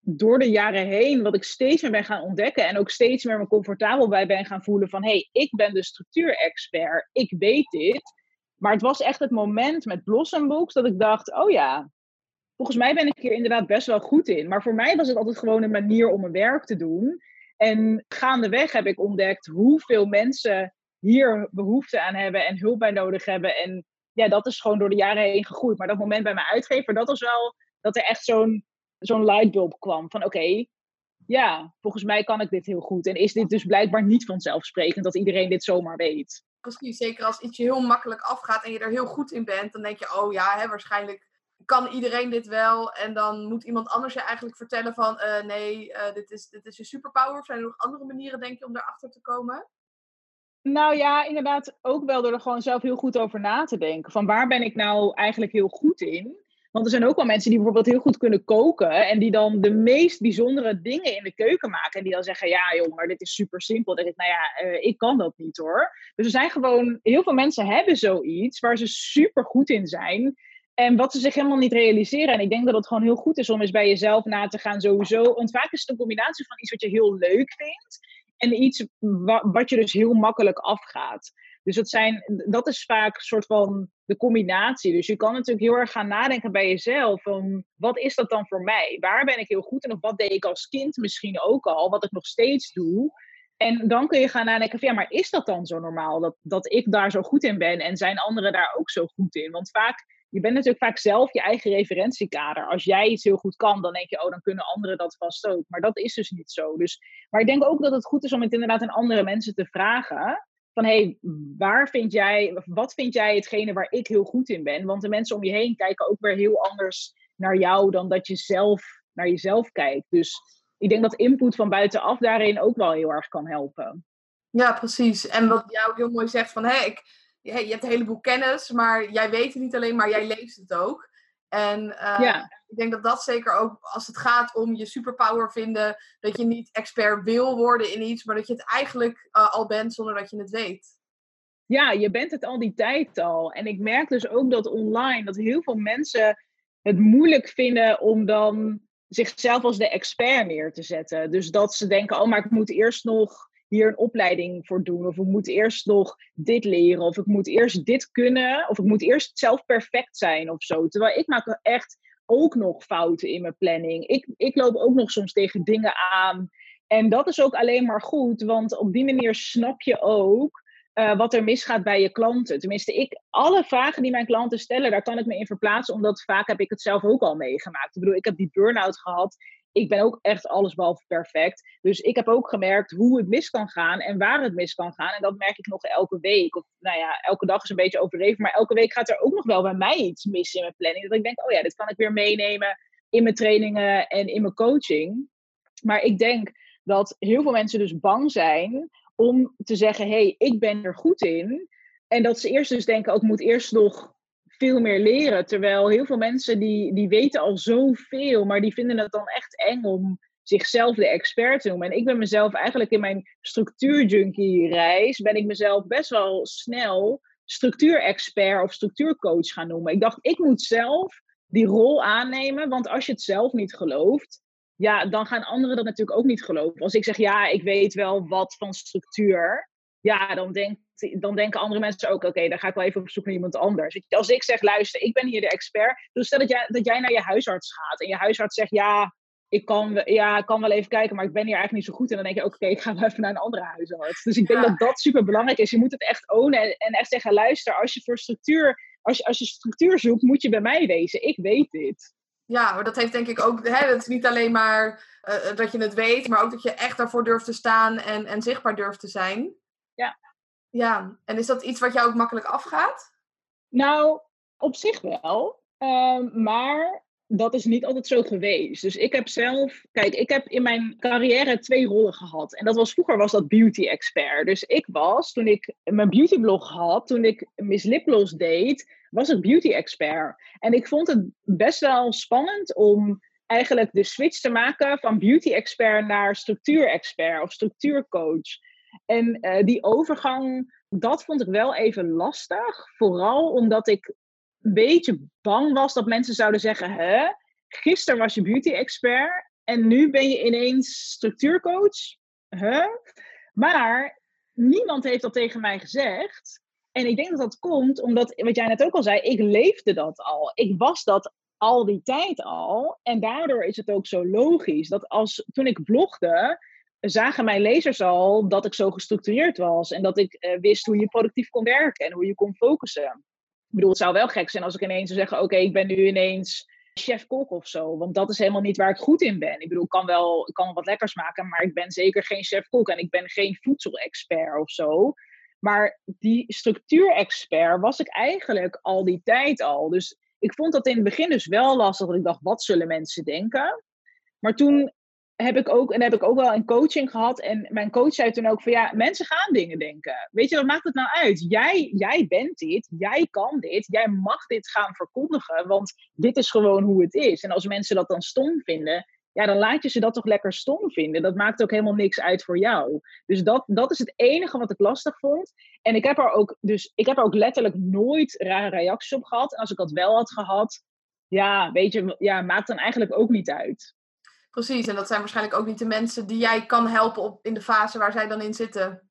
door de jaren heen, wat ik steeds meer ben gaan ontdekken en ook steeds meer me comfortabel bij ben gaan voelen van hé, hey, ik ben de structuurexpert, ik weet dit. Maar het was echt het moment met Blossom Books dat ik dacht, oh ja, volgens mij ben ik hier inderdaad best wel goed in. Maar voor mij was het altijd gewoon een manier om mijn werk te doen. En gaandeweg heb ik ontdekt hoeveel mensen hier behoefte aan hebben en hulp bij nodig hebben. En ja, dat is gewoon door de jaren heen gegroeid. Maar dat moment bij mijn uitgever, dat was wel dat er echt zo'n zo'n lightbulb kwam. Van oké, ja, volgens mij kan ik dit heel goed. En is dit dus blijkbaar niet vanzelfsprekend dat iedereen dit zomaar weet. Precies, zeker als iets je heel makkelijk afgaat en je er heel goed in bent, dan denk je, oh ja, hè, waarschijnlijk kan iedereen dit wel? En dan moet iemand anders je eigenlijk vertellen van eh, nee, uh, dit, is, dit is je superpower. Zijn er nog andere manieren, denk je, om daarachter te komen? Nou ja, inderdaad, ook wel door er gewoon zelf heel goed over na te denken. Van waar ben ik nou eigenlijk heel goed in? Want er zijn ook wel mensen die bijvoorbeeld heel goed kunnen koken. En die dan de meest bijzondere dingen in de keuken maken. En die dan zeggen, ja joh, maar dit is super simpel. Nou ja, uh, ik kan dat niet hoor. Dus er zijn gewoon, heel veel mensen hebben zoiets waar ze super goed in zijn. En wat ze zich helemaal niet realiseren. En ik denk dat het gewoon heel goed is om eens bij jezelf na te gaan sowieso. Want vaak is het een combinatie van iets wat je heel leuk vindt. En iets wat je dus heel makkelijk afgaat. Dus dat, zijn, dat is vaak een soort van de combinatie. Dus je kan natuurlijk heel erg gaan nadenken bij jezelf. Van, wat is dat dan voor mij? Waar ben ik heel goed in? Of wat deed ik als kind misschien ook al? Wat ik nog steeds doe. En dan kun je gaan nadenken van, ja, maar is dat dan zo normaal? Dat, dat ik daar zo goed in ben en zijn anderen daar ook zo goed in? Want vaak je bent natuurlijk vaak zelf je eigen referentiekader. Als jij iets heel goed kan, dan denk je, oh, dan kunnen anderen dat vast ook. Maar dat is dus niet zo. Dus, maar ik denk ook dat het goed is om het inderdaad aan andere mensen te vragen. Van hé, hey, waar vind jij, wat vind jij hetgene waar ik heel goed in ben? Want de mensen om je heen kijken ook weer heel anders naar jou dan dat je zelf naar jezelf kijkt. Dus ik denk dat input van buitenaf daarin ook wel heel erg kan helpen. Ja, precies. En wat jou heel mooi zegt van hé, hey, ik je, hebt een heleboel kennis, maar jij weet het niet alleen, maar jij leeft het ook. En uh, ik denk dat dat zeker ook als het gaat om je superpower vinden, dat je niet expert wil worden in iets, maar dat je het eigenlijk uh, al bent zonder dat je het weet. Ja, je bent het al die tijd al. En ik merk dus ook dat online, dat heel veel mensen het moeilijk vinden om dan zichzelf als de expert neer te zetten. Dus dat ze denken, oh, maar ik moet eerst nog hier een opleiding voor doen. Of ik moet eerst nog dit leren. Of ik moet eerst dit kunnen. Of ik moet eerst zelf perfect zijn of zo. Terwijl ik maak echt ook nog fouten in mijn planning. Ik, ik loop ook nog soms tegen dingen aan. En dat is ook alleen maar goed, want op die manier snap je ook uh, wat er misgaat bij je klanten. Tenminste, ik, alle vragen die mijn klanten stellen, daar kan ik me in verplaatsen, omdat vaak heb ik het zelf ook al meegemaakt. Ik bedoel, ik heb die burn-out gehad ik ben ook echt allesbehalve perfect. Dus ik heb ook gemerkt hoe het mis kan gaan en waar het mis kan gaan. En dat merk ik nog elke week. Of nou ja, elke dag is een beetje overdreven. Maar elke week gaat er ook nog wel bij mij iets mis in mijn planning. Dat ik denk, oh ja, dit kan ik weer meenemen in mijn trainingen en in mijn coaching. Maar ik denk dat heel veel mensen dus bang zijn om te zeggen: hé, hey, ik ben er goed in. En dat ze eerst dus denken: oh, moet eerst nog veel meer leren. Terwijl heel veel mensen die, die weten al zoveel, maar die vinden het dan echt eng om zichzelf de expert te noemen. En ik ben mezelf eigenlijk in mijn structuurjunkie reis, ben ik mezelf best wel snel structuurexpert of structuurcoach gaan noemen. Ik dacht, ik moet zelf die rol aannemen, want als je het zelf niet gelooft, ja, dan gaan anderen dat natuurlijk ook niet geloven. Als ik zeg, ja, ik weet wel wat van structuur, ja, dan, denkt, dan denken andere mensen ook, oké, okay, dan ga ik wel even op zoek naar iemand anders. Als ik zeg, luister, ik ben hier de expert. Dus stel dat jij, dat jij naar je huisarts gaat en je huisarts zegt, ja, ik kan, ja, ik kan wel even kijken, maar ik ben hier eigenlijk niet zo goed. En dan denk je ook, oké, ik ga wel even naar een andere huisarts. Dus ik denk dat dat super belangrijk is. Je moet het echt ownen en, echt zeggen, luister, als je voor structuur, als je, als je structuur zoekt, moet je bij mij wezen. Ik weet dit. Ja, maar dat heeft denk ik ook, hè, het is niet alleen maar uh, dat je het weet, maar ook dat je echt daarvoor durft te staan en, en zichtbaar durft te zijn. Ja. Ja, en is dat iets wat jou ook makkelijk afgaat? Nou, op zich wel. Ehm, maar dat is niet altijd zo geweest. Dus ik heb zelf, kijk, ik heb in mijn carrière twee rollen gehad. En dat was vroeger was dat beauty expert. Dus ik was, toen ik mijn beautyblog had, toen ik Miss Liplos deed, was ik beauty expert. En ik vond het best wel spannend om eigenlijk de switch te maken van beauty expert naar structuur expert of structuurcoach. En uh, die overgang, dat vond ik wel even lastig. Vooral omdat ik een beetje bang was dat mensen zouden zeggen: hè, gisteren was je beauty expert en nu ben je ineens structuurcoach. Huh? Maar niemand heeft dat tegen mij gezegd. En ik denk dat dat komt omdat, wat jij net ook al zei, ik leefde dat al. Ik was dat al die tijd al. En daardoor is het ook zo logisch dat als toen ik blogde, zagen mijn lezers al dat ik zo gestructureerd was. En dat ik uh, wist hoe je productief kon werken en hoe je kon focussen. Ik bedoel, het zou wel gek zijn als ik ineens zou zeggen: Oké, ik ben nu ineens chef-kok of zo. Want dat is helemaal niet waar ik goed in ben. Ik bedoel, ik kan wel, ik kan wat lekkers maken, maar ik ben zeker geen chef-kok. En ik ben geen voedselexpert of zo. Maar die structuurexpert was ik eigenlijk al die tijd al. Dus ik vond dat in het begin dus wel lastig. Dat ik dacht, wat zullen mensen denken? Maar toen heb ik ook, en heb ik ook wel een coaching gehad. En mijn coach zei toen ook van ja, mensen gaan dingen denken. Weet je, wat maakt het nou uit? Jij, jij bent dit, jij kan dit, jij mag dit gaan verkondigen, want dit is gewoon hoe het is. En als mensen dat dan stom vinden, ja, dan laat je ze dat toch lekker stom vinden. Dat maakt ook helemaal niks uit voor jou. Dus dat, dat is het enige wat ik lastig vond. En ik heb er ook, dus ik heb er ook letterlijk nooit rare reacties op gehad. En als ik dat wel had gehad, ja, weet je, ja, maakt dan eigenlijk ook niet uit. Precies, en dat zijn waarschijnlijk ook niet de mensen die jij kan helpen op, in de fase waar zij dan in zitten.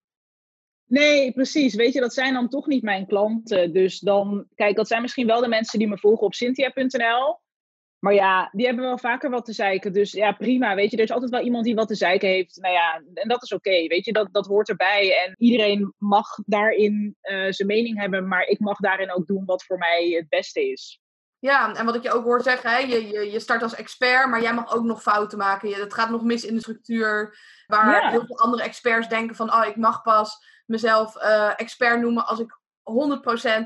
Nee, precies. Weet je, dat zijn dan toch niet mijn klanten. Dus dan, kijk, dat zijn misschien wel de mensen die me volgen op cynthia.nl. Maar ja, die hebben wel vaker wat te zeiken. Dus ja, prima. Weet je, er is altijd wel iemand die wat te zeiken heeft. Nou ja, en dat is oké. weet je, dat, dat hoort erbij. En iedereen mag daarin uh, zijn mening hebben. Maar ik mag daarin ook doen wat voor mij het beste is. Ja, en wat ik je ook hoor zeggen, hè, je, je, je start als expert, maar jij mag ook nog fouten maken. Het gaat nog mis in de structuur, waar heel veel andere experts denken van, oh, ik mag pas mezelf uh, expert noemen als ik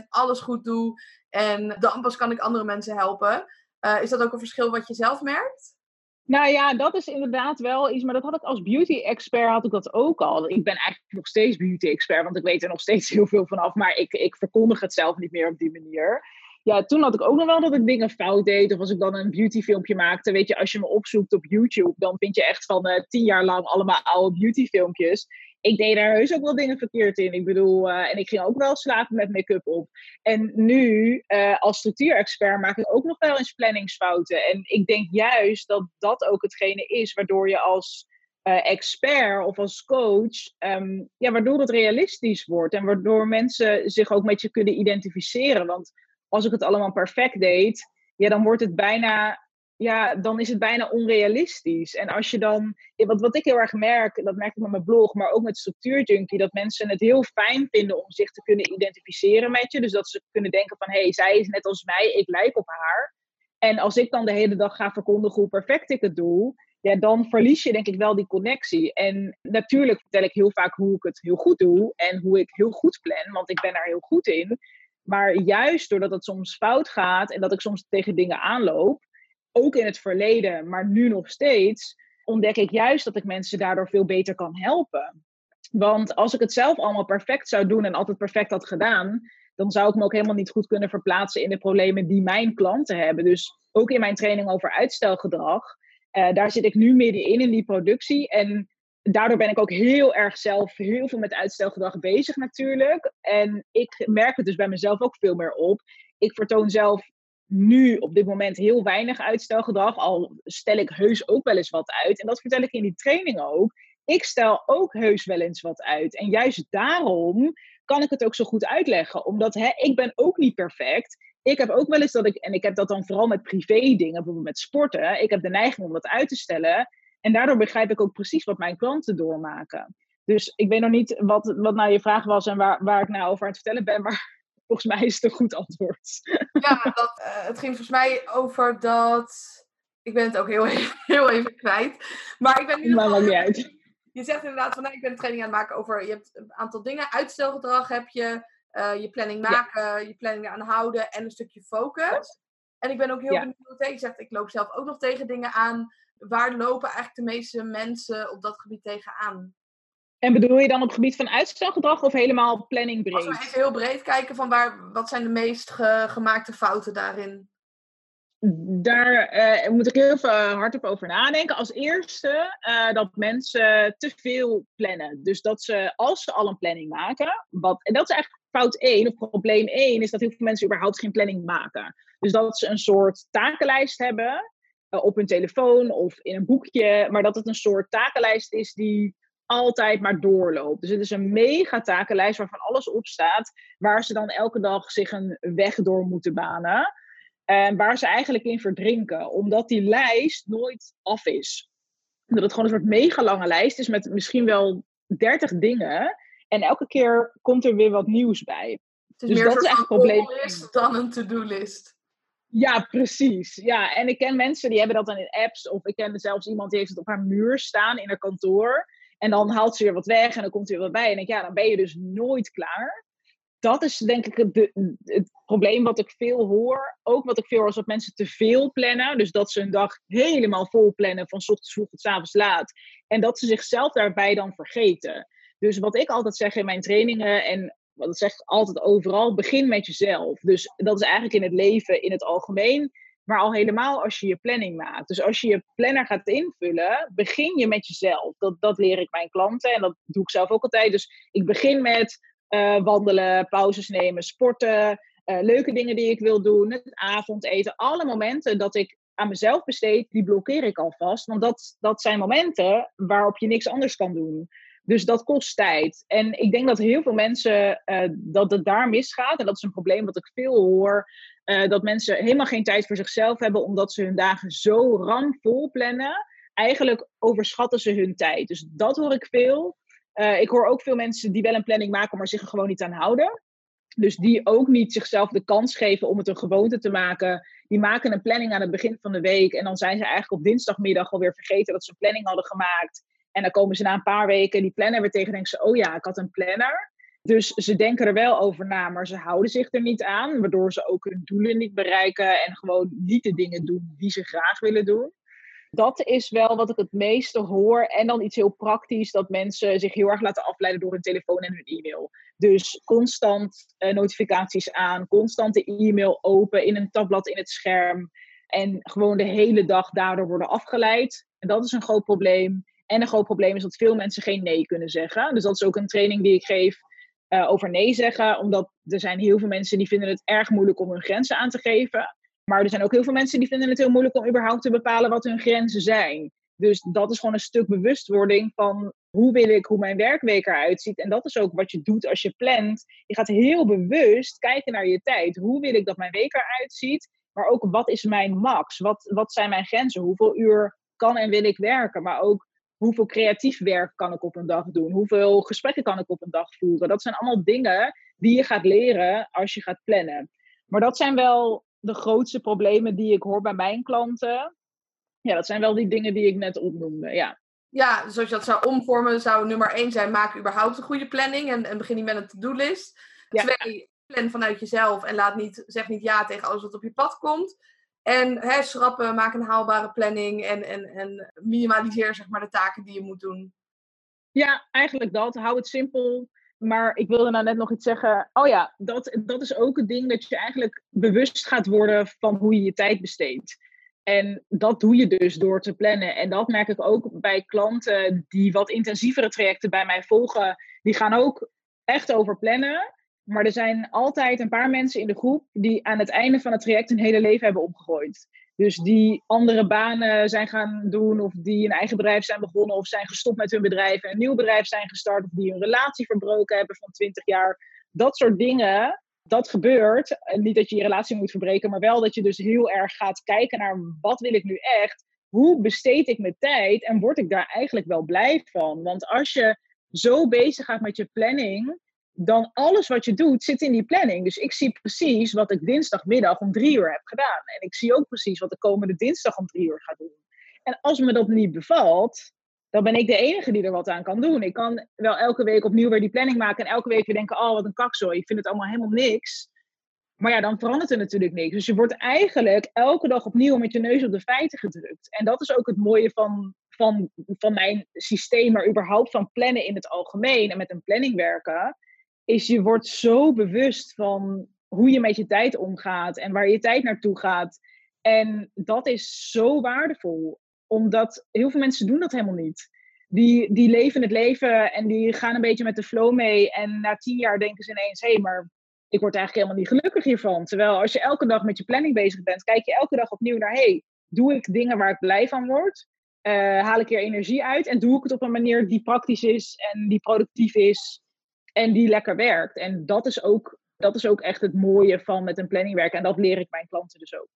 100% alles goed doe en dan pas kan ik andere mensen helpen. Uh, is dat ook een verschil wat je zelf merkt? Nou ja, dat is inderdaad wel iets, maar dat had ik als beauty-expert had ik dat ook al. Ik ben eigenlijk nog steeds beauty-expert, want ik weet er nog steeds heel veel vanaf, maar ik, ik verkondig het zelf niet meer op die manier ja, toen had ik ook nog wel dat ik dingen fout deed. Of als ik dan een beautyfilmpje maakte. Weet je, als je me opzoekt op YouTube, dan vind je echt van uh, tien jaar lang allemaal oude beautyfilmpjes. Ik deed daar heus ook wel dingen verkeerd in. Ik bedoel, uh, en ik ging ook wel slapen met make-up op. En nu, uh, als structuurexpert, maak ik ook nog wel eens planningsfouten. En ik denk juist dat dat ook hetgene is waardoor je als expert of als coach, um, ja, waardoor het realistisch wordt. En waardoor mensen zich ook met je kunnen identificeren. Want als ik het allemaal perfect deed, ja, dan wordt het bijna, ja, dan is het bijna onrealistisch. En als je dan, wat, wat ik heel erg merk, dat merk ik met mijn blog, maar ook met Structuurjunkie, dat mensen het heel fijn vinden om zich te kunnen identificeren met je. Dus dat ze kunnen denken van, hé, hey, zij is net als mij, ik lijk op haar. En als ik dan de hele dag ga verkondigen hoe perfect ik het doe, ja, dan verlies je denk ik wel die connectie. En natuurlijk vertel ik heel vaak hoe ik het heel goed doe en hoe ik heel goed plan, want ik ben daar heel goed in. Maar juist doordat het soms fout gaat en dat ik soms tegen dingen aanloop, ook in het verleden, maar nu nog steeds, ontdek ik juist dat ik mensen daardoor veel beter kan helpen. Want als ik het zelf allemaal perfect zou doen en altijd perfect had gedaan, dan zou ik me ook helemaal niet goed kunnen verplaatsen in de problemen die mijn klanten hebben. Dus ook in mijn training over uitstelgedrag, uh, daar zit ik nu middenin in die productie. En daardoor ben ik ook heel erg zelf heel veel met uitstelgedrag bezig natuurlijk. En ik merk het dus bij mezelf ook veel meer op. Ik vertoon zelf nu op dit moment heel weinig uitstelgedrag. Al stel ik heus ook wel eens wat uit. En dat vertel ik in die training ook. Ik stel ook heus wel eens wat uit. En juist daarom kan ik het ook zo goed uitleggen. Omdat hè, ik ben ook niet perfect. Ik heb ook wel eens dat ik, en ik heb dat dan vooral met privé dingen, bijvoorbeeld met sporten. Ik heb de neiging om dat uit te stellen. En daardoor begrijp ik ook precies wat mijn klanten doormaken. Dus ik weet nog niet wat, wat nou je vraag was en waar, waar ik nou over aan het vertellen ben, maar volgens mij is het een goed antwoord. Ja, dat, uh, het ging volgens mij over dat. Ik ben het ook heel even, heel even kwijt. Maar ik ben nu. Maar niet uit. Je zegt inderdaad van nee, ik ben een training aan het maken over. Je hebt een aantal dingen. Uitstelgedrag heb je. Uh, je planning maken, je planning aan houden en een stukje focus. En ik ben ook heel ja. benieuwd. Je zegt, ik loop zelf ook nog tegen dingen aan waar lopen eigenlijk de meeste mensen op dat gebied tegenaan? En bedoel je dan op het gebied van uitstelgedrag of helemaal planning breed? Als we even heel breed kijken van waar, wat zijn de meest gemaakte fouten daarin? Daar uh, moet ik heel veel hard op over nadenken. Als eerste uh, dat mensen te veel plannen. Dus dat ze, als ze al een planning maken, wat, en dat is eigenlijk fout 1 of probleem 1, is dat heel veel mensen überhaupt geen planning maken. Dus dat ze een soort takenlijst hebben eh, op hun telefoon of in een boekje, maar dat het een soort takenlijst is die altijd maar doorloopt. Dus het is een mega takenlijst waarvan alles op staat, waar ze dan elke dag zich een weg door moeten banen. En waar ze eigenlijk in verdrinken, omdat die lijst nooit af is. Dat het gewoon een soort mega lange lijst is met misschien wel 30 dingen. En elke keer komt er weer wat nieuws bij. Het is dus meer dat is echt een probleem. dan een to-do-list. Ja, precies. Ja, en ik ken mensen die hebben dat dan in apps. Of ik ken zelfs iemand die heeft het op haar muur staan in haar kantoor. En dan haalt ze weer wat weg en dan komt er weer wat bij. En ik ja, dan ben je dus nooit klaar. dat is denk ik het, het, probleem wat ik veel hoor. Ook wat ik veel hoor is dat mensen te veel plannen. Dus dat ze een dag helemaal vol plannen van ochtends vroeg tot avonds laat. En dat ze zichzelf daarbij dan vergeten. Dus wat ik altijd zeg in mijn trainingen en ik zeg altijd overal, begin met jezelf. Dus dat is eigenlijk in het leven in het algemeen. Maar al helemaal als je je planning maakt. Dus als je je planner gaat invullen, begin je met jezelf. Dat, dat leer ik mijn klanten en dat doe ik zelf ook altijd. Dus ik begin met uh, wandelen, pauzes nemen, sporten, uh, leuke dingen die ik wil doen, het avondeten. Alle momenten dat ik aan mezelf besteed, die blokkeer ik alvast. Want dat, dat zijn momenten waarop je niks anders kan doen. Dus dat kost tijd. En ik denk dat heel veel mensen uh, dat het daar misgaat. En dat is een probleem wat ik veel hoor. Uh, dat mensen helemaal geen tijd voor zichzelf hebben, omdat ze hun dagen zo ramvol plannen. Eigenlijk overschatten ze hun tijd. Dus dat hoor ik veel. Uh, ik hoor ook veel mensen die wel een planning maken, maar zich er gewoon niet aan houden. Dus die ook niet zichzelf de kans geven om het een gewoonte te maken. Die maken een planning aan het begin van de week. En dan zijn ze eigenlijk op dinsdagmiddag alweer vergeten dat ze een planning hadden gemaakt. En dan komen ze na een paar weken die planner weer tegen en denken ze: Oh ja, ik had een planner. Dus ze denken er wel over na, maar ze houden zich er niet aan. Waardoor ze ook hun doelen niet bereiken en gewoon niet de dingen doen die ze graag willen doen dat is wel wat ik het meeste hoor. En dan iets heel praktisch, dat mensen zich heel erg laten afleiden door hun telefoon en hun e-mail. Dus constant uh, notificaties aan, constant de e-mail open in een tabblad in het scherm. En gewoon de hele dag daardoor worden afgeleid. En dat is een groot probleem. En een groot probleem is dat veel mensen geen nee kunnen zeggen. Dus dat is ook een training die ik geef uh, over nee zeggen. Omdat er zijn heel veel mensen die vinden het erg moeilijk om hun grenzen aan te geven. Maar er zijn ook heel veel mensen die vinden het heel moeilijk om überhaupt te bepalen wat hun grenzen zijn. Dus dat is gewoon een stuk bewustwording van hoe wil ik hoe mijn werkweek eruit ziet. En dat is ook wat je doet als je plant. Je gaat heel bewust kijken naar je tijd. Hoe wil ik dat mijn week eruit ziet? Maar ook wat is mijn max? Wat, wat zijn mijn grenzen? Hoeveel uur kan en wil ik werken? Maar ook hoeveel creatief werk kan ik op een dag doen? Hoeveel gesprekken kan ik op een dag voeren? Dat zijn allemaal dingen die je gaat leren als je gaat plannen. Maar dat zijn wel de grootste problemen die ik hoor bij mijn klanten. Ja, dat zijn wel die dingen die ik net opnoemde. Ja. Ja, dus als je dat zou omvormen, zou nummer één zijn: maak überhaupt een goede planning en, en begin niet met een to-do-list. Twee, plan vanuit jezelf en laat niet, zeg niet ja tegen alles wat op je pad komt. En hè, schrappen, maak een haalbare planning en, en, en minimaliseer zeg maar, de taken die je moet doen. Ja, eigenlijk dat. Hou het simpel. Maar ik wilde nou net nog iets zeggen. Oh ja, dat, dat is ook een ding dat je eigenlijk bewust gaat worden van hoe je je tijd besteedt. En dat doe je dus door te plannen. En dat merk ik ook bij klanten die wat intensievere trajecten bij mij volgen. Die gaan ook echt over plannen. Maar er zijn altijd een paar mensen in de groep die aan het einde van het traject hun hele leven hebben omgegooid. Dus die andere banen zijn gaan doen, of die een eigen bedrijf zijn begonnen, of zijn gestopt met hun bedrijf en een nieuw bedrijf zijn gestart, of die hun relatie verbroken hebben van 20 jaar. Dat soort dingen, dat gebeurt. Niet dat je je relatie moet verbreken, maar wel dat je dus heel erg gaat kijken naar wat wil ik nu echt? Hoe besteed ik mijn tijd en word ik daar eigenlijk wel blij van? Want als je zo bezig gaat met je planning, dan alles wat je doet zit in die planning. Dus ik zie precies wat ik dinsdagmiddag om drie uur heb gedaan. En ik zie ook precies wat de komende dinsdag om drie uur ga doen. En als me dat niet bevalt, dan ben ik de enige die er wat aan kan doen. Ik kan wel elke week opnieuw weer die planning maken en elke week weer denken, oh wat een kakzooi, ik vind het allemaal helemaal niks. Maar ja, dan verandert er natuurlijk niks. Dus je wordt eigenlijk elke dag opnieuw met je neus op de feiten gedrukt. En dat is ook het mooie van, van, van mijn systeem, maar überhaupt van plannen in het algemeen en met een planning werken is je wordt zo bewust van hoe je met je tijd omgaat en waar je tijd naartoe gaat. En dat is zo waardevol, omdat heel veel mensen doen dat helemaal niet. Die, die leven het leven en die gaan een beetje met de flow mee. En na tien jaar denken ze ineens, hé, hey, maar ik word eigenlijk helemaal niet gelukkig hiervan. Terwijl als je elke dag met je planning bezig bent, kijk je elke dag opnieuw naar, hé, hey, doe ik dingen waar ik blij van word? Uh, haal ik er energie uit en doe ik het op een manier die praktisch is en die productief is en die lekker werkt. En dat is ook, dat is ook echt het mooie van met een planning werken. En dat leer ik mijn klanten dus ook.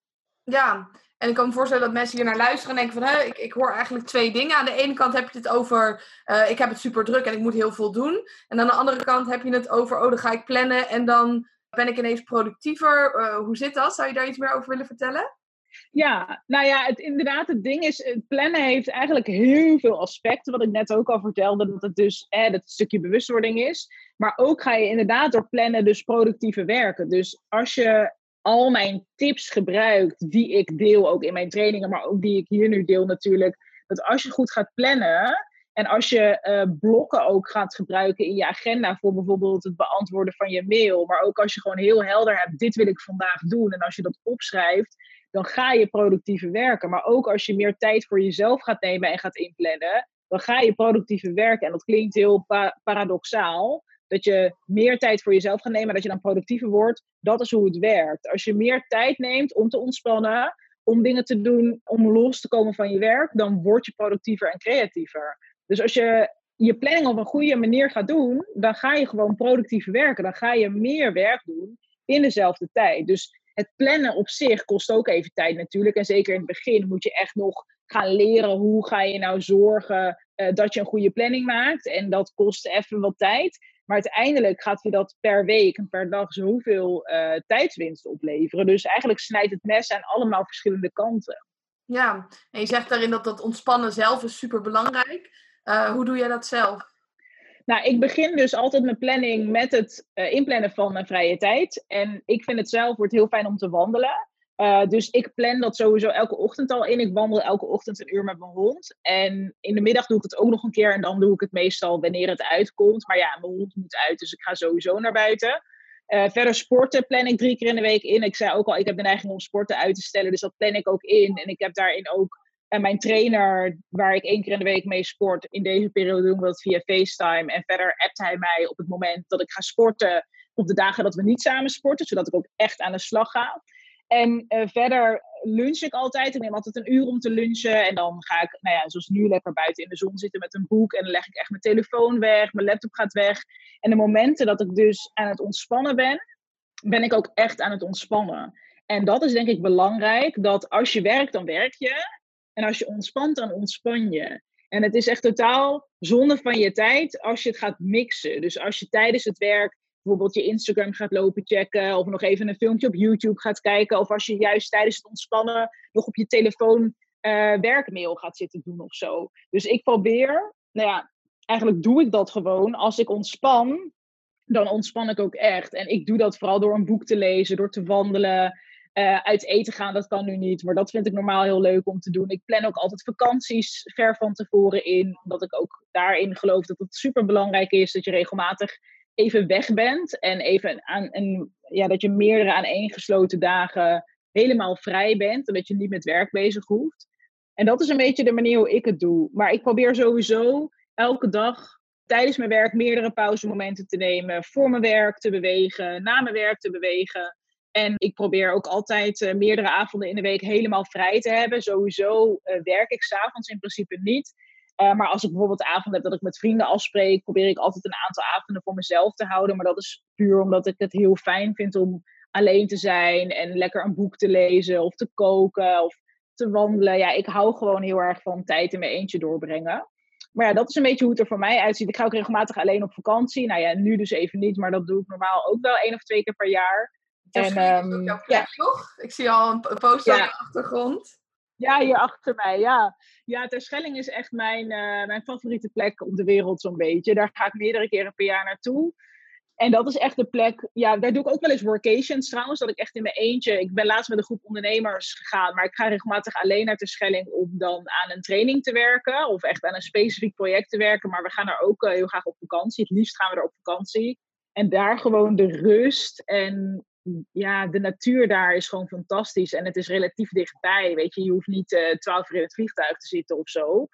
Ja, en ik kan me voorstellen dat mensen hier naar luisteren en denken van... Hé, ik, ik hoor eigenlijk twee dingen. Aan de ene kant heb je het over... Uh, ik heb het super druk en ik moet heel veel doen. En aan de andere kant heb je het over... Oh, dan ga ik plannen en dan ben ik ineens productiever. Uh, hoe zit dat? Zou je daar iets meer over willen vertellen? Ja, nou ja, het, inderdaad, het ding is, het plannen heeft eigenlijk heel veel aspecten. Wat ik net ook al vertelde, dat het dus dat het een stukje bewustwording is. Maar ook ga je inderdaad door plannen dus productieve werken. Dus als je al mijn tips gebruikt, die ik deel ook in mijn trainingen, maar ook die ik hier nu deel natuurlijk. Dat als je goed gaat plannen, en als je uh, blokken ook gaat gebruiken in je agenda voor bijvoorbeeld het beantwoorden van je mail, maar ook als je gewoon heel helder hebt, dit wil ik vandaag doen, en als je dat opschrijft, dan ga je productiever werken. Maar ook als je meer tijd voor jezelf gaat nemen en gaat inplannen, dan ga je productiever werken. En dat klinkt heel paradoxaal, dat je meer tijd voor jezelf gaat nemen, dat je dan productiever wordt. Dat is hoe het werkt. Als je meer tijd neemt om te ontspannen, om dingen te doen, om los te komen van je werk, dan word je productiever en creatiever. Dus als je je planning op een goede manier gaat doen, dan ga je gewoon productiever werken. Dan ga je meer werk doen in dezelfde tijd. Dus het plannen op zich kost ook even tijd natuurlijk. En zeker in het begin moet je echt nog gaan leren hoe ga je nou zorgen uh, dat je een goede planning maakt. En dat kost even wat tijd. Maar uiteindelijk gaat je dat per week en per dag zoveel uh, tijdswinst opleveren. Dus eigenlijk snijdt het mes aan allemaal verschillende kanten. Ja, en je zegt daarin dat dat ontspannen zelf is super belangrijk. Uh, hoe doe jij dat zelf? Nou, ik begin dus altijd mijn planning met het uh, inplannen van mijn vrije tijd. En ik vind het zelf wordt heel fijn om te wandelen. Uh, dus ik plan dat sowieso elke ochtend al in. Ik wandel elke ochtend een uur met mijn hond. En in de middag doe ik het ook nog een keer. En dan doe ik het meestal wanneer het uitkomt. Maar ja, mijn hond moet uit, dus ik ga sowieso naar buiten. Uh, verder sporten plan ik drie keer in de week in. Ik zei ook al, ik heb de neiging om sporten uit te stellen. Dus dat plan ik ook in. En ik heb daarin ook en mijn trainer, waar ik één keer in de week mee sport, in deze periode doen we dat via FaceTime. En verder appt hij mij op het moment dat ik ga sporten, op de dagen dat we niet samen sporten, zodat ik ook echt aan de slag ga. En uh, verder lunch ik altijd. Ik neem altijd een uur om te lunchen. En dan ga ik, nou ja, zoals nu, lekker buiten in de zon zitten met een boek. En dan leg ik echt mijn telefoon weg, mijn laptop gaat weg. En de momenten dat ik dus aan het ontspannen ben, ben ik ook echt aan het ontspannen. En dat is denk ik belangrijk, dat als je werkt, dan werk je. En als je ontspant, dan ontspan je. En het is echt totaal zonde van je tijd als je het gaat mixen. Dus als je tijdens het werk bijvoorbeeld je Instagram gaat lopen checken, of nog even een filmpje op YouTube gaat kijken, of als je juist tijdens het ontspannen nog op je telefoon uh, werkmail gaat zitten doen of zo. Dus ik probeer, nou ja, eigenlijk doe ik dat gewoon. Als ik ontspan, dan ontspan ik ook echt. En ik doe dat vooral door een boek te lezen, door te wandelen. Uh, uit eten gaan, dat kan nu niet. Maar dat vind ik normaal heel leuk om te doen. Ik plan ook altijd vakanties ver van tevoren in. Omdat ik ook daarin geloof dat het super belangrijk is dat je regelmatig even weg bent. En even aan een, ja, dat je meerdere aaneengesloten dagen helemaal vrij bent. En dat je niet met werk bezig hoeft. En dat is een beetje de manier hoe ik het doe. Maar ik probeer sowieso elke dag tijdens mijn werk meerdere pauzemomenten te nemen. Voor mijn werk te bewegen, na mijn werk te bewegen. En ik probeer ook altijd uh, meerdere avonden in de week helemaal vrij te hebben. Sowieso uh, werk ik s'avonds in principe niet. Uh, maar als ik bijvoorbeeld avond heb dat ik met vrienden afspreek, probeer ik altijd een aantal avonden voor mezelf te houden. Maar dat is puur omdat ik het heel fijn vind om alleen te zijn en lekker een boek te lezen of te koken of te wandelen. Ja, ik hou gewoon heel erg van tijd in mijn eentje doorbrengen. Maar ja, dat is een beetje hoe het er voor mij uitziet. Ik ga ook regelmatig alleen op vakantie. Nou ja, nu dus even niet, maar dat doe ik normaal ook wel één of twee keer per jaar. En, um, ja. toch? Ik zie al een poster ja. op de achtergrond. Ja, hier achter mij, ja. Ja, Terschelling is echt mijn, uh, mijn favoriete plek op de wereld zo'n beetje. Daar ga ik meerdere keren per jaar naartoe. En dat is echt de plek, ja, daar doe ik ook wel eens workations trouwens, dat ik echt in mijn eentje, ik ben laatst met een groep ondernemers gegaan, maar ik ga regelmatig alleen naar Terschelling om dan aan een training te werken, of echt aan een specifiek project te werken, maar we gaan er ook uh, heel graag op vakantie, het liefst gaan we er op vakantie. En daar gewoon de rust en ja, de natuur daar is gewoon fantastisch. En het is relatief dichtbij. Weet je, je hoeft niet uh, twaalf uur in het vliegtuig te zitten of zo.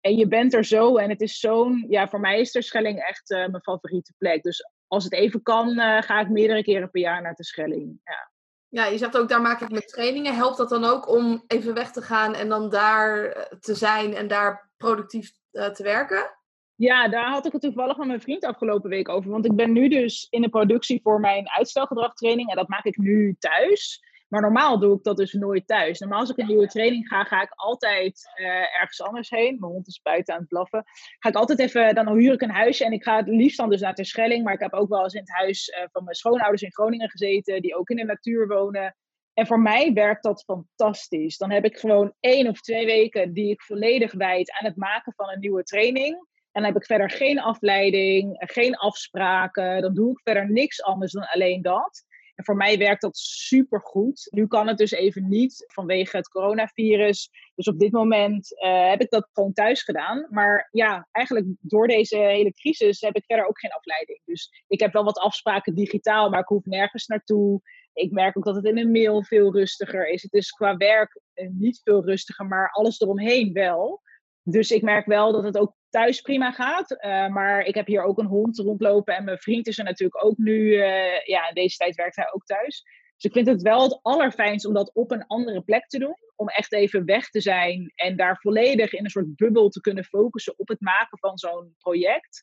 En je bent er zo. En het is zo'n. Ja, voor mij is Terschelling echt uh, mijn favoriete plek. Dus als het even kan, uh, ga ik meerdere keren per jaar naar Terschelling. Ja. Ja, je zegt ook, daar maak ik mijn trainingen. Helpt dat dan ook om even weg te gaan en dan daar te zijn en daar productief te werken? Ja, daar had ik het toevallig met mijn vriend afgelopen week over. Want ik ben nu dus in de productie voor mijn uitstelgedragtraining. En dat maak ik nu thuis. Maar normaal doe ik dat dus nooit thuis. Normaal als ik een nieuwe training ga, ga ik altijd uh, ergens anders heen. Mijn hond is buiten aan het blaffen. Ga ik altijd even, dan huur ik een huisje. En ik ga het liefst dan dus naar Terschelling. Maar ik heb ook wel eens in het huis uh, van mijn schoonouders in Groningen gezeten. Die ook in de natuur wonen. En voor mij werkt dat fantastisch. Dan heb ik gewoon één of twee weken die ik volledig wijd aan het maken van een nieuwe training. En dan heb ik verder geen afleiding, geen afspraken. Dan doe ik verder niks anders dan alleen dat. En voor mij werkt dat supergoed. Nu kan het dus even niet vanwege het coronavirus. Dus op dit moment uh, heb ik dat gewoon thuis gedaan. Maar ja, eigenlijk door deze hele crisis heb ik verder ook geen afleiding. Dus ik heb wel wat afspraken digitaal, maar ik hoef nergens naartoe. Ik merk ook dat het in een mail veel rustiger is. Het is qua werk eh, niet veel rustiger, maar alles eromheen wel. Dus ik merk wel dat het ook thuis prima gaat. Uh, maar ik heb hier ook een hond rondlopen. En mijn vriend is er natuurlijk ook nu. Uh, ja, in deze tijd werkt hij ook thuis. Dus ik vind het wel het allerfijnst om dat op een andere plek te doen. Om echt even weg te zijn en daar volledig in een soort bubbel te kunnen focussen op het maken van zo'n project.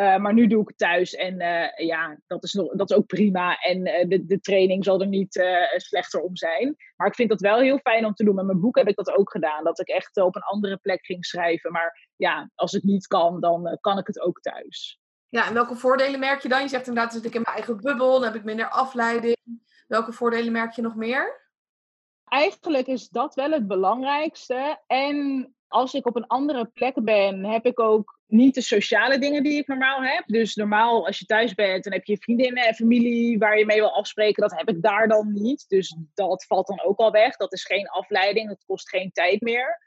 Uh, maar nu doe ik het thuis en uh, ja, dat is, nog, dat is ook prima. En uh, de, de training zal er niet slechter om zijn. Maar ik vind dat wel heel fijn om te doen. Met mijn boek heb ik dat ook gedaan. Dat ik echt op een andere plek ging schrijven. Maar ja, als het niet kan, dan kan ik het ook thuis. Ja, en welke voordelen merk je dan? Je zegt inderdaad, zit ik in mijn eigen bubbel, dan heb ik minder afleiding. Welke voordelen merk je nog meer? Eigenlijk is dat wel het belangrijkste. En als ik op een andere plek ben, heb ik ook niet de sociale dingen die ik normaal heb. Dus normaal als je thuis bent, dan heb je vriendinnen en familie waar je mee wil afspreken. Dat heb ik daar dan niet. Dus dat valt dan ook al weg. Dat is geen afleiding, dat kost geen tijd meer.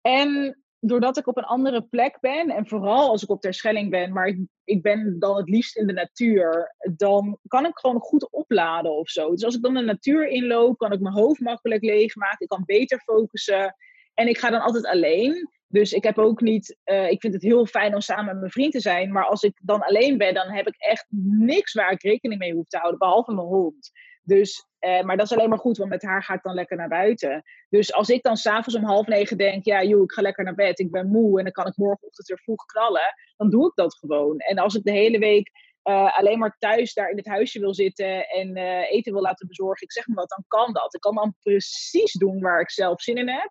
En doordat ik op een andere plek ben, en vooral als ik op Terschelling ben, maar ik, ben dan het liefst in de natuur, dan kan ik gewoon goed opladen of zo. Dus als ik dan de natuur inloop, kan ik mijn hoofd makkelijk leegmaken. Ik kan beter focussen. En ik ga dan altijd alleen. Dus ik heb ook niet, uh, ik vind het heel fijn om samen met mijn vriend te zijn. Maar als ik dan alleen ben, dan heb ik echt niks waar ik rekening mee hoef te houden, behalve mijn hond. Dus, uh, maar dat is alleen maar goed, want met haar ga ik dan lekker naar buiten. Dus als ik dan s'avonds om half negen denk, ja joh, ik ga lekker naar bed, ik ben moe en dan kan ik morgenochtend weer vroeg knallen, dan doe ik dat gewoon. En als ik de hele week uh, alleen maar thuis daar in het huisje wil zitten en eten wil laten bezorgen, ik zeg maar wat, dan kan dat. Ik kan dan precies doen waar ik zelf zin in heb.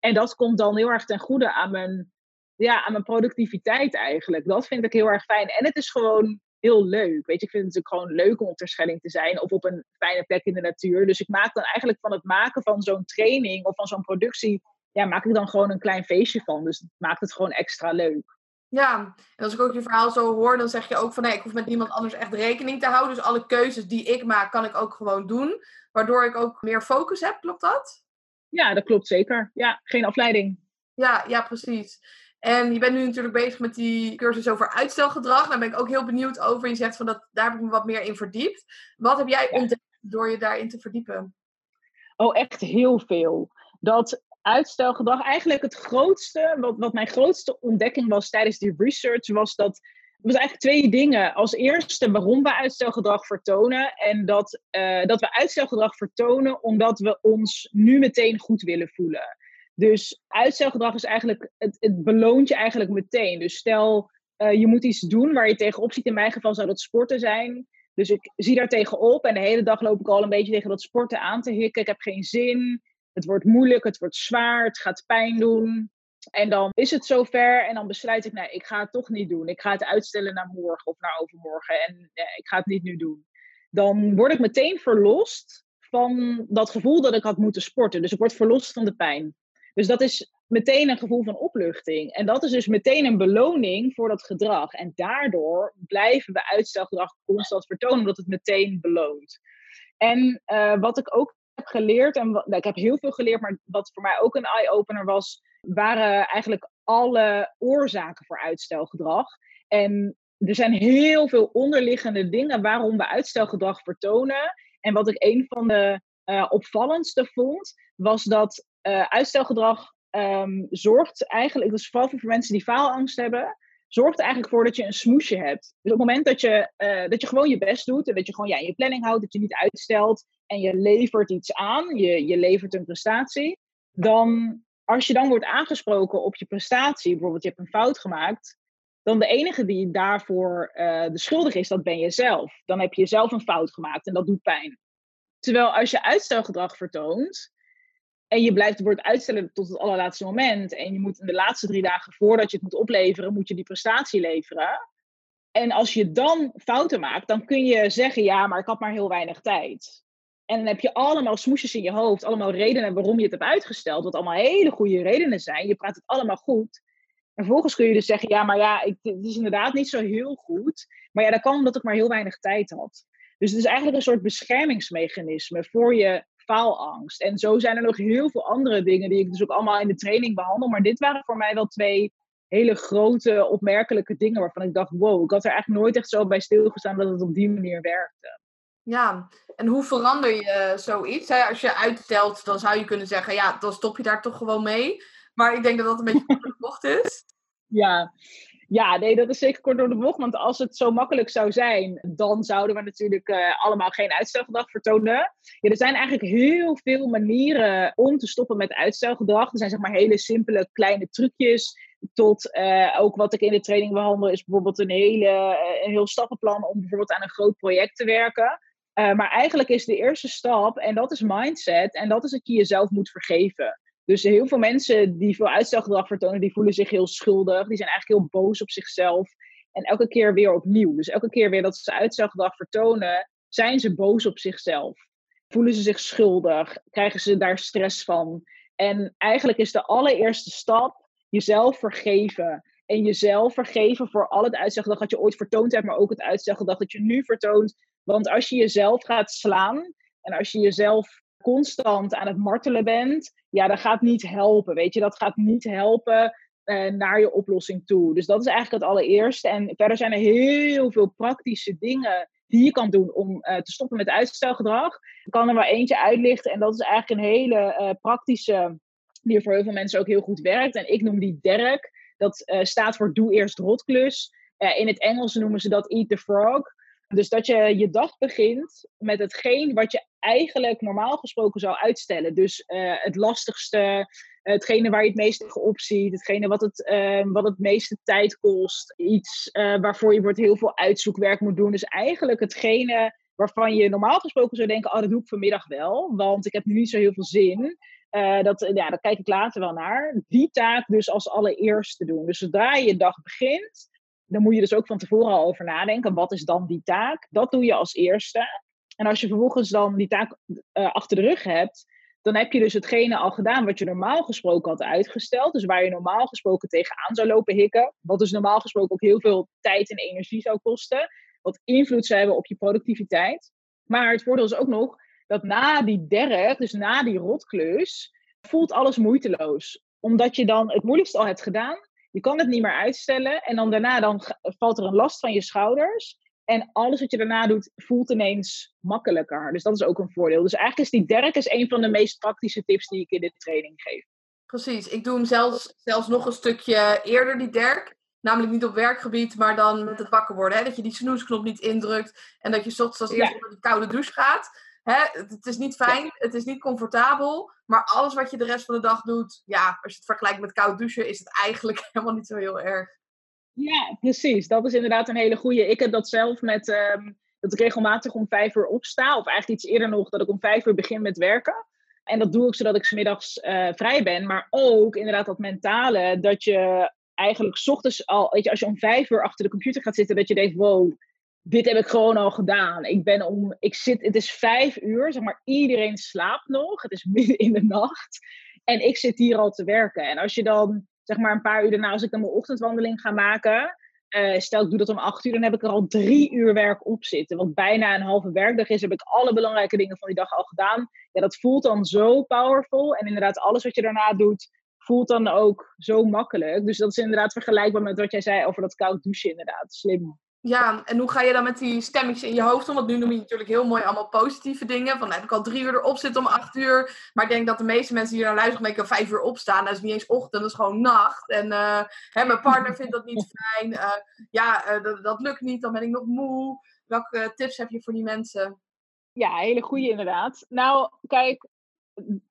En dat komt dan heel erg ten goede aan mijn, ja, aan mijn productiviteit eigenlijk. Dat vind ik heel erg fijn. En het is gewoon heel leuk. Weet je, ik vind het natuurlijk gewoon leuk om op Terschelling te zijn of op een fijne plek in de natuur. Dus ik maak dan eigenlijk van het maken van zo'n training of van zo'n productie, ja, maak ik dan gewoon een klein feestje van. Dus het maakt het gewoon extra leuk. Ja, en als ik ook je verhaal zo hoor, dan zeg je ook van nee, ik hoef met niemand anders echt rekening te houden. Dus alle keuzes die ik maak, kan ik ook gewoon doen. Waardoor ik ook meer focus heb, klopt dat? Ja, dat klopt zeker. Ja, geen afleiding. Ja, ja, precies. En je bent nu natuurlijk bezig met die cursus over uitstelgedrag. Daar ben ik ook heel benieuwd over. Je zegt van dat daar heb ik me wat meer in verdiept. Wat heb jij ontdekt door je daarin te verdiepen? Oh, echt heel veel. Dat uitstelgedrag, eigenlijk het grootste, wat, wat mijn grootste ontdekking was tijdens die research, was dat was eigenlijk twee dingen. Als eerste waarom we uitstelgedrag vertonen. En dat, uh, dat we uitstelgedrag vertonen omdat we ons nu meteen goed willen voelen. Dus uitstelgedrag is eigenlijk, het, beloont je eigenlijk meteen. Dus stel, uh, je moet iets doen waar je tegenop ziet. In mijn geval zou dat sporten zijn. Dus ik zie daar tegenop en de hele dag loop ik al een beetje tegen dat sporten aan te hikken. Ik heb geen zin. Het wordt moeilijk, het wordt zwaar, het gaat pijn doen. En dan is het zover en dan besluit ik, nee, ik ga het toch niet doen. Ik ga het uitstellen naar morgen of naar overmorgen en eh, ik ga het niet nu doen. Dan word ik meteen verlost van dat gevoel dat ik had moeten sporten. Dus ik word verlost van de pijn. Dus dat is meteen een gevoel van opluchting. En dat is dus meteen een beloning voor dat gedrag. En daardoor blijven we uitstelgedrag constant vertonen, omdat het meteen beloont. En uh, wat ik ook heb geleerd, en nou, ik heb heel veel geleerd, maar wat voor mij ook een eye-opener was, waren eigenlijk alle oorzaken voor uitstelgedrag. En er zijn heel veel onderliggende dingen waarom we uitstelgedrag vertonen. En wat ik een van de uh, opvallendste vond, was dat uh, uitstelgedrag um, zorgt eigenlijk, dus vooral voor mensen die faalangst hebben, zorgt eigenlijk voor dat je een smoesje hebt. Dus op het moment dat je, uh, dat je gewoon je best doet en dat je gewoon ja, je planning houdt, dat je niet uitstelt en je levert iets aan, je, je levert een prestatie, dan als je dan wordt aangesproken op je prestatie, bijvoorbeeld je hebt een fout gemaakt, dan de enige die daarvoor uh, de schuldig is, dat ben je zelf. Dan heb je zelf een fout gemaakt en dat doet pijn. Terwijl als je uitstelgedrag vertoont en je blijft wordt uitstellen tot het allerlaatste moment en je moet in de laatste drie dagen voordat je het moet opleveren, moet je die prestatie leveren. En als je dan fouten maakt, dan kun je zeggen, ja, maar ik had maar heel weinig tijd. En dan heb je allemaal smoesjes in je hoofd, allemaal redenen waarom je het hebt uitgesteld, wat allemaal hele goede redenen zijn. Je praat het allemaal goed. En vervolgens kun je dus zeggen, ja, maar ja, het is inderdaad niet zo heel goed. Maar ja, dat kan omdat ik maar heel weinig tijd had. Dus het is eigenlijk een soort beschermingsmechanisme voor je faalangst. En zo zijn er nog heel veel andere dingen die ik dus ook allemaal in de training behandel. Maar dit waren voor mij wel twee hele grote, opmerkelijke dingen waarvan ik dacht, wow, ik had er eigenlijk nooit echt zo bij stilgestaan dat het op die manier werkte. Ja, en hoe verander je zoiets? Als je uitstelt, dan zou je kunnen zeggen, ja, dan stop je daar toch gewoon mee. Maar ik denk dat dat een beetje kort door de bocht is. Ja. ja, nee, dat is zeker kort door de bocht. Want als het zo makkelijk zou zijn, dan zouden we natuurlijk uh, allemaal geen uitstelgedrag vertonen. Ja, er zijn eigenlijk heel veel manieren om te stoppen met uitstelgedrag. Er zijn zeg maar hele simpele kleine trucjes tot uh, ook wat ik in de training behandel, is bijvoorbeeld een, hele, uh, een heel stappenplan om bijvoorbeeld aan een groot project te werken. Uh, maar eigenlijk is de eerste stap, en dat is mindset, en dat is dat je jezelf moet vergeven. Dus heel veel mensen die veel uitstelgedrag vertonen, die voelen zich heel schuldig. Die zijn eigenlijk heel boos op zichzelf. En elke keer weer opnieuw. Dus elke keer weer dat ze uitstelgedrag vertonen, zijn ze boos op zichzelf. Voelen ze zich schuldig? Krijgen ze daar stress van? En eigenlijk is de allereerste stap jezelf vergeven. En jezelf vergeven voor al het uitstelgedrag dat je ooit vertoond hebt, maar ook het uitstelgedrag dat je nu vertoont. Want als je jezelf gaat slaan en als je jezelf constant aan het martelen bent, ja, dat gaat niet helpen. Weet je, dat gaat niet helpen uh, naar je oplossing toe. Dus dat is eigenlijk het allereerste. En verder zijn er heel veel praktische dingen die je kan doen om uh, te stoppen met uitstelgedrag. Ik kan er maar eentje uitlichten en dat is eigenlijk een hele uh, praktische, die voor heel veel mensen ook heel goed werkt. En ik noem die DERK. Dat staat voor Doe Eerst Rotklus. in het Engels noemen ze dat Eat the Frog. Dus dat je je dag begint met hetgeen wat je eigenlijk normaal gesproken zou uitstellen. Dus uh, het lastigste, hetgene waar je het meeste op ziet, hetgene wat het, uh, wat het meeste tijd kost. Iets uh, waarvoor je heel veel uitzoekwerk moet doen. Dus eigenlijk hetgene waarvan je normaal gesproken zou denken, oh dat doe ik vanmiddag wel, want ik heb nu niet zo heel veel zin. dat, ja, daar kijk ik later wel naar. Die taak dus als allereerste doen. Dus zodra je dag begint, dan moet je dus ook van tevoren al over nadenken. Wat is dan die taak? Dat doe je als eerste. En als je vervolgens dan die taak uh, achter de rug hebt, dan heb je dus hetgene al gedaan wat je normaal gesproken had uitgesteld. Dus waar je normaal gesproken tegenaan zou lopen hikken. Wat dus normaal gesproken ook heel veel tijd en energie zou kosten. Wat invloed zou hebben op je productiviteit. Maar het voordeel is ook nog dat na die derg, dus na die rotklus, voelt alles moeiteloos. Omdat je dan het moeilijkste al hebt gedaan. Je kan het niet meer uitstellen. En dan daarna dan valt er een last van je schouders. En alles wat je daarna doet, voelt ineens makkelijker. Dus dat is ook een voordeel. Dus eigenlijk is die derk is een van de meest praktische tips die ik in de training geef. Precies. Ik doe hem zelfs, zelfs nog een stukje eerder, die derk. Namelijk niet op werkgebied, maar dan met het wakker worden. Hè? Dat je die snoesknop niet indrukt. En dat je ochtends als eerste ja. die koude douche gaat. Hè? Het is niet fijn, het is niet comfortabel. Maar alles wat je de rest van de dag doet, ja, als je het vergelijkt met koud douchen, is het eigenlijk helemaal niet zo heel erg. Ja, precies. Dat is inderdaad een hele goede. Ik heb dat zelf met um, dat ik regelmatig om vijf uur opsta. Of eigenlijk iets eerder nog, dat ik om vijf uur begin met werken. En dat doe ik zodat ik smiddags uh, vrij ben. Maar ook inderdaad dat mentale, dat je eigenlijk s ochtends al, weet je, als je om vijf uur achter de computer gaat zitten, dat je denkt, wow, dit heb ik gewoon al gedaan. Ik ben om, ik zit, het is vijf uur, zeg maar, iedereen slaapt nog. Het is midden in de nacht. En ik zit hier al te werken. En als je dan zeg maar een paar uur daarna, als ik dan mijn ochtendwandeling ga maken, uh, stel ik doe dat om acht uur, dan heb ik er al drie uur werk op zitten. Wat bijna een halve werkdag is, heb ik alle belangrijke dingen van die dag al gedaan. Ja, dat voelt dan zo powerful. En inderdaad, alles wat je daarna doet, voelt dan ook zo makkelijk. Dus dat is inderdaad vergelijkbaar met wat jij zei over dat koud douchen, inderdaad. Slim. Ja, en hoe ga je dan met die stemmetjes in je hoofd om? Want nu noem je natuurlijk heel mooi allemaal positieve dingen. Van, heb ik al drie uur erop zitten om acht uur. Maar ik denk dat de meeste mensen die naar luisteren, kan vijf uur opstaan. Dat is niet eens ochtend, dat is gewoon nacht. En uh, hè, mijn partner vindt dat niet fijn. Uh, ja, uh, dat, dat, lukt niet, dan ben ik nog moe. Welke tips heb je voor die mensen? Ja, hele goede inderdaad. Nou, kijk,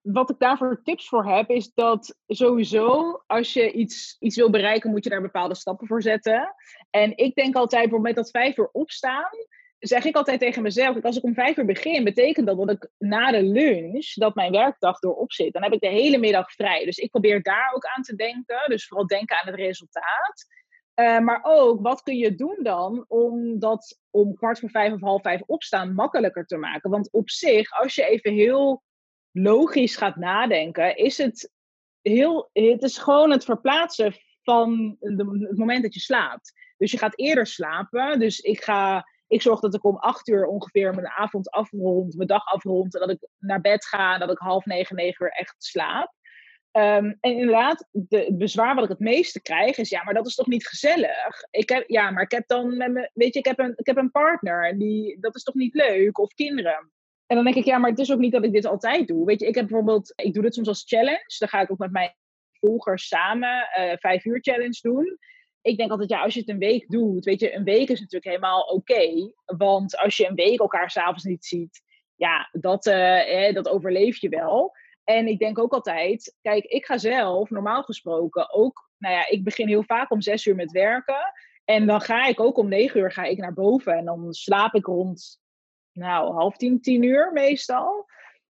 wat ik daarvoor tips voor heb, is dat sowieso als je iets, iets wil bereiken, moet je daar bepaalde stappen voor zetten. En ik denk altijd, moment dat vijf uur opstaan, zeg ik altijd tegen mezelf, als ik om vijf uur begin, betekent dat dat ik na de lunch, dat mijn werkdag erop zit. Dan heb ik de hele middag vrij. Dus ik probeer daar ook aan te denken. Dus vooral denken aan het resultaat. Eh, maar ook, wat kun je doen dan om dat om kwart voor vijf of half vijf opstaan makkelijker te maken? Want op zich, als je even heel logisch gaat nadenken, is het heel, het is gewoon het verplaatsen van de, het moment dat je slaapt. Dus je gaat eerder slapen. Dus ik ga, ik zorg dat ik om acht uur ongeveer mijn avond afrond, mijn dag afrond, en dat ik naar bed ga, dat ik half negen, negen uur echt slaap. Ehm, en inderdaad, de, het bezwaar wat ik het meeste krijg is, ja, maar dat is toch niet gezellig? Ik heb, ja, maar ik heb dan met me, weet je, ik heb een, ik heb een partner, die, dat is toch niet leuk? Of kinderen. En dan denk ik, ja, maar het is ook niet dat ik dit altijd doe. Weet je, ik heb bijvoorbeeld, ik doe dit soms als challenge. Dan ga ik ook met mijn volgers samen uh, vijf uur challenge doen. Ik denk altijd, ja, als je het een week doet, weet je, een week is natuurlijk helemaal oké. want als je een week elkaar s'avonds niet ziet, ja, dat, eh, dat overleef je wel. En ik denk ook altijd, kijk, ik ga zelf normaal gesproken ook, nou ja, ik begin heel vaak om zes uur met werken. En dan ga ik ook om negen uur ga ik naar boven. En dan slaap ik rond, nou, half tien, tien uur meestal.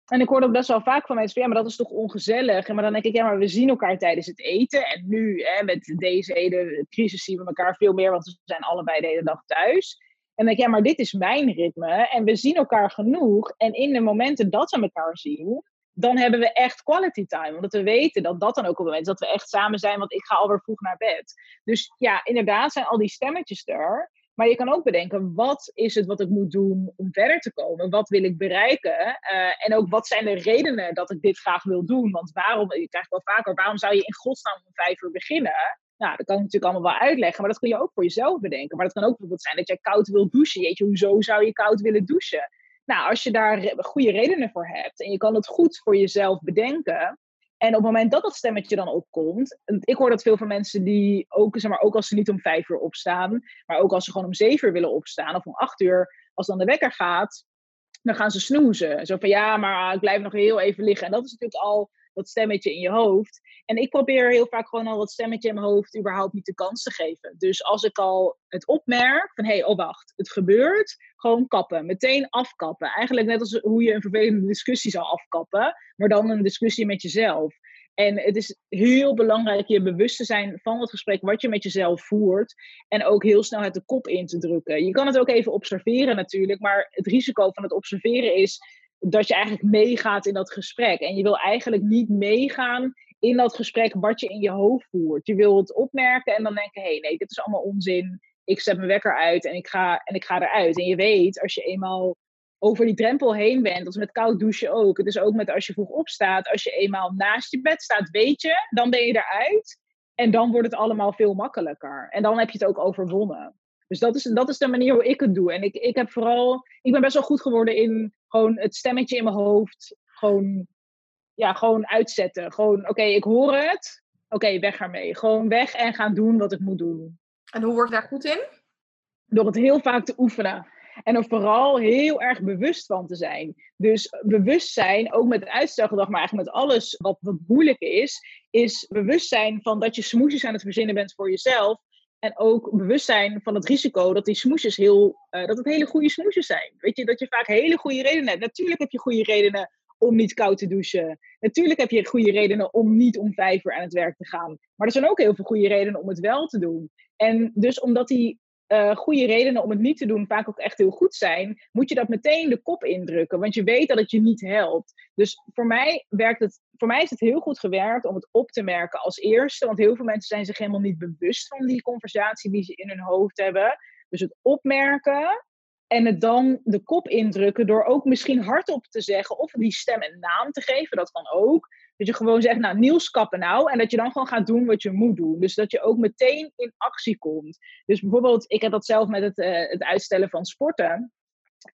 En ik hoor dat best wel vaak van mensen van, ja, maar dat is toch ongezellig. En maar dan denk ik, ja, maar we zien elkaar tijdens het eten. En nu, hè, met deze hele crisis zien we elkaar veel meer, want we zijn allebei de hele dag thuis. En dan denk ik, ja, maar dit is mijn ritme. En we zien elkaar genoeg. En in de momenten dat we elkaar zien, dan hebben we echt quality time. Omdat we weten dat dat dan ook op het moment is dat we echt samen zijn, want ik ga alweer vroeg naar bed. Dus ja, inderdaad zijn al die stemmetjes er. Maar je kan ook bedenken, wat is het wat ik moet doen om verder te komen? Wat wil ik bereiken? Uh, en ook, wat zijn de redenen dat ik dit graag wil doen? Want waarom, je krijgt wel vaker, waarom zou je in godsnaam om vijf uur beginnen? Nou, dat kan ik natuurlijk allemaal wel uitleggen, maar dat kun je ook voor jezelf bedenken. Maar dat kan ook bijvoorbeeld zijn dat jij koud wil douchen. Jeetje, hoezo zou je koud willen douchen? Nou, als je daar goede redenen voor hebt en je kan het goed voor jezelf bedenken. En op het moment dat dat stemmetje dan opkomt, ik hoor dat veel van mensen die ook, zeg maar, ook als ze niet om vijf uur opstaan, maar ook als ze gewoon om zeven uur willen opstaan of om acht uur, als dan de wekker gaat, dan gaan ze snoezen. Zo van ja, maar ik blijf nog heel even liggen. En dat is natuurlijk al dat stemmetje in je hoofd. En ik probeer heel vaak gewoon al dat stemmetje in mijn hoofd überhaupt niet de kans te geven. Dus als ik al het opmerk van hé, hey, oh wacht, het gebeurt, gewoon kappen. Meteen afkappen. Eigenlijk net als hoe je een vervelende discussie zou afkappen, maar dan een discussie met jezelf. En het is heel belangrijk je bewust te zijn van het gesprek wat je met jezelf voert. En ook heel snel het de kop in te drukken. Je kan het ook even observeren natuurlijk, maar het risico van het observeren is dat je eigenlijk meegaat in dat gesprek. En je wil eigenlijk niet meegaan in dat gesprek wat je in je hoofd voert. Je wil het opmerken en dan denken: hé, hey, nee, dit is allemaal onzin. Ik zet mijn wekker uit en ik, ga, en ik ga eruit. En je weet, als je eenmaal over die drempel heen bent, is met koud douchen ook. Het is ook met als je vroeg opstaat, als je eenmaal naast je bed staat, weet je, dan ben je eruit. En dan wordt het allemaal veel makkelijker. En dan heb je het ook overwonnen. Dus dat is, dat is de manier hoe ik het doe. En ik, ik heb vooral, ik ben best wel goed geworden in gewoon het stemmetje in mijn hoofd gewoon, ja, gewoon uitzetten. Gewoon, oké, ik hoor het. Oké, weg ermee. Gewoon weg en gaan doen wat ik moet doen. En hoe word ik daar goed in? Door het heel vaak te oefenen. En er vooral heel erg bewust van te zijn. Dus bewustzijn, ook met het uitstelgedrag, maar eigenlijk met alles wat, wat moeilijk is, is bewustzijn van dat je smoesjes aan het verzinnen bent voor jezelf. En ook bewustzijn van het risico dat die smoesjes heel, uh, dat het hele goede smoesjes zijn. Weet je, dat je vaak hele goede redenen hebt. Natuurlijk heb je goede redenen om niet koud te douchen. Natuurlijk heb je goede redenen om niet om vijf uur aan het werk te gaan. Maar er zijn ook heel veel goede redenen om het wel te doen. En dus omdat die uh, goede redenen om het niet te doen vaak ook echt heel goed zijn, moet je dat meteen de kop indrukken. Want je weet dat het je niet helpt. Dus voor mij, werkt het, voor mij is het heel goed gewerkt om het op te merken als eerste. Want heel veel mensen zijn zich helemaal niet bewust van die conversatie die ze in hun hoofd hebben. Dus het opmerken en het dan de kop indrukken door ook misschien hardop te zeggen of die stem een naam te geven, dat kan ook. Dat je gewoon zegt, nou Niels kappen nou. En dat je dan gewoon gaat doen wat je moet doen. Dus dat je ook meteen in actie komt. Dus bijvoorbeeld, ik heb dat zelf met het, uh, het uitstellen van sporten.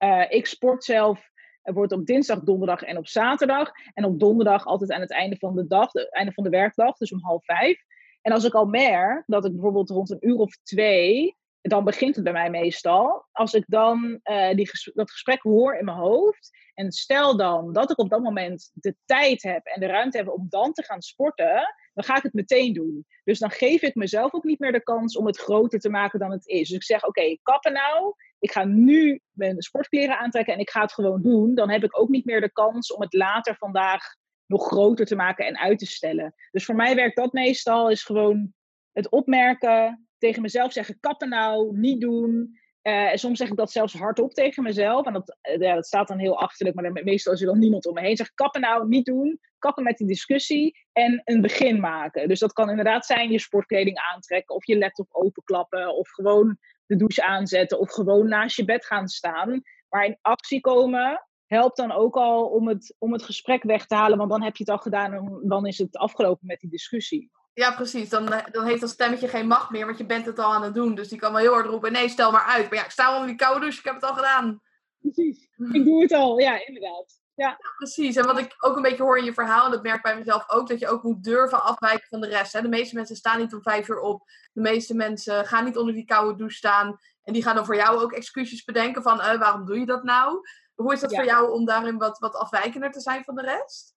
Uh, ik sport zelf wordt op dinsdag, donderdag en op zaterdag. En op donderdag altijd aan het einde van de dag, het einde van de werkdag, dus om half vijf. En als ik al merk dat ik bijvoorbeeld rond een uur of twee dan begint het bij mij meestal. Als ik dan uh, die dat gesprek hoor in mijn hoofd. En stel dan dat ik op dat moment de tijd heb en de ruimte heb om dan te gaan sporten. Dan ga ik het meteen doen. Dus dan geef ik mezelf ook niet meer de kans om het groter te maken dan het is. Dus ik zeg: Oké, kappen nou. Ik ga nu mijn sportkleren aantrekken en ik ga het gewoon doen. Dan heb ik ook niet meer de kans om het later vandaag nog groter te maken en uit te stellen. Dus voor mij werkt dat meestal is gewoon het opmerken, tegen mezelf zeggen: kappen nou, niet doen. Uh, soms zeg ik dat zelfs hardop tegen mezelf. En dat, uh, ja, dat staat dan heel achterlijk, maar meestal is er dan niemand om me heen. Zeg kappen nou, niet doen. Kappen met die discussie en een begin maken. Dus dat kan inderdaad zijn je sportkleding aantrekken, of je laptop openklappen, of gewoon de douche aanzetten, of gewoon naast je bed gaan staan. Maar in actie komen helpt dan ook al om het, om het gesprek weg te halen, want dan heb je het al gedaan en dan is het afgelopen met die discussie. Ja, precies. Dan, eh, dan heeft dat stemmetje geen macht meer, want je bent het al aan het doen. Dus die kan wel heel hard roepen, nee, stel maar uit. Maar ja, ik sta onder die koude douche, ik heb het al gedaan. Precies. Ik doe het al, ja, inderdaad. Ja. ja. precies. En wat ik ook een beetje hoor in je verhaal, en dat merk bij mezelf ook, dat je ook moet durven afwijken van de rest. Hè? De meeste mensen staan niet om vijf uur op. De meeste mensen gaan niet onder die koude douche staan. En die gaan dan voor jou ook excuses bedenken van, uh, waarom doe je dat nou? Hoe is dat voor jou om daarin wat, wat afwijkender te zijn van de rest?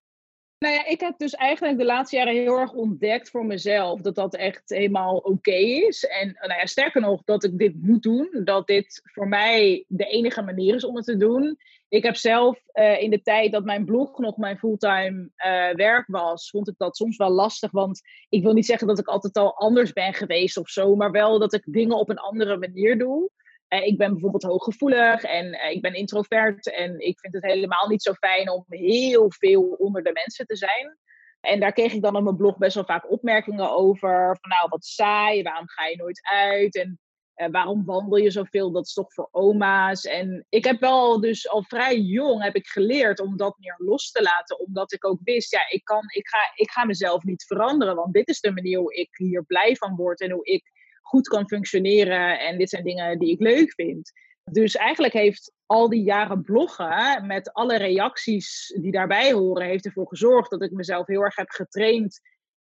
Nou ja, ik heb dus eigenlijk de laatste jaren heel erg ontdekt voor mezelf dat dat echt helemaal oké is. En nou ja, sterker nog, dat ik dit moet doen. Dat dit voor mij de enige manier is om het te doen. Ik heb zelf uh, in de tijd dat mijn blog nog mijn fulltime uh, werk was, vond ik dat soms wel lastig. Want ik wil niet zeggen dat ik altijd al anders ben geweest of zo, maar wel dat ik dingen op een andere manier doe. Uh, ik ben bijvoorbeeld hooggevoelig en ik ben introvert en ik vind het helemaal niet zo fijn om heel veel onder de mensen te zijn. En daar kreeg ik dan op mijn blog best wel vaak opmerkingen over. Van nou, wat saai, waarom ga je nooit uit? En uh, waarom wandel je zoveel? Dat is toch voor oma's. En ik heb wel dus al vrij jong heb ik geleerd om dat meer los te laten. Omdat ik ook wist, ja, ik, kan, ik, ga, ik ga mezelf niet veranderen. Want dit is de manier hoe ik hier blij van word en hoe ik goed kan functioneren. En dit zijn dingen die ik leuk vind. Dus eigenlijk heeft al die jaren bloggen met alle reacties die daarbij horen, heeft ervoor gezorgd dat ik mezelf heel erg heb getraind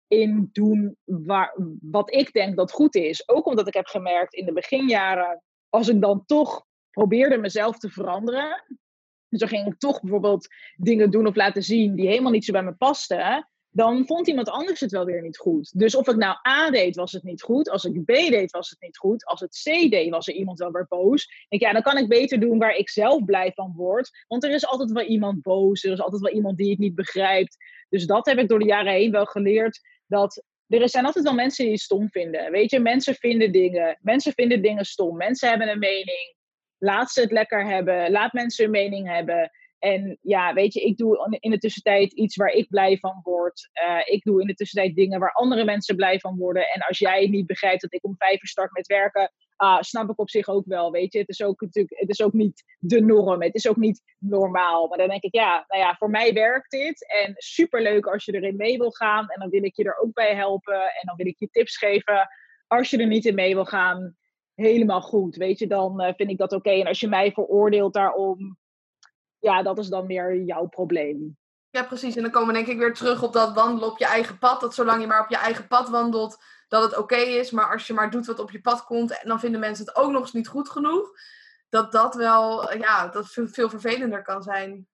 in doen waar, wat ik denk dat goed is. Ook omdat ik heb gemerkt in de beginjaren, als ik dan toch probeerde mezelf te veranderen. Dus dan ging ik toch bijvoorbeeld dingen doen of laten zien die helemaal niet zo bij me pasten dan vond iemand anders het wel weer niet goed. Dus of ik nou A deed, was het niet goed. Als ik B deed, was het niet goed. Als het C deed, was er iemand wel weer boos. Ik, ja, dan kan ik beter doen waar ik zelf blij van word. Want er is altijd wel iemand boos. Er is altijd wel iemand die het niet begrijpt. Dus dat heb ik door de jaren heen wel geleerd. Dat er zijn altijd wel mensen die het stom vinden. Weet je, mensen vinden dingen. Mensen vinden dingen stom. Mensen hebben een mening. Laat ze het lekker hebben. Laat mensen een mening hebben. En ja, weet je, ik doe in de tussentijd iets waar ik blij van word. Uh, ik doe in de tussentijd dingen waar andere mensen blij van worden. En als jij niet begrijpt dat ik om vijf uur start met werken, uh, snap ik op zich ook wel, weet je. Het is ook natuurlijk, het is ook niet de norm. Het is ook niet normaal. Maar dan denk ik, ja, nou ja, voor mij werkt dit. En superleuk als je erin mee wil gaan. En dan wil ik je er ook bij helpen. En dan wil ik je tips geven. Als je er niet in mee wil gaan, helemaal goed. Weet je, dan uh, vind ik dat oké. En als je mij veroordeelt daarom, ja, dat is dan meer jouw probleem. Ja, precies. En dan komen we denk ik weer terug op dat wandelen op je eigen pad. Dat zolang je maar op je eigen pad wandelt, dat het oké is. Maar als je maar doet wat op je pad komt, en dan vinden mensen het ook nog eens niet goed genoeg. Dat dat wel, ja, dat veel vervelender kan zijn.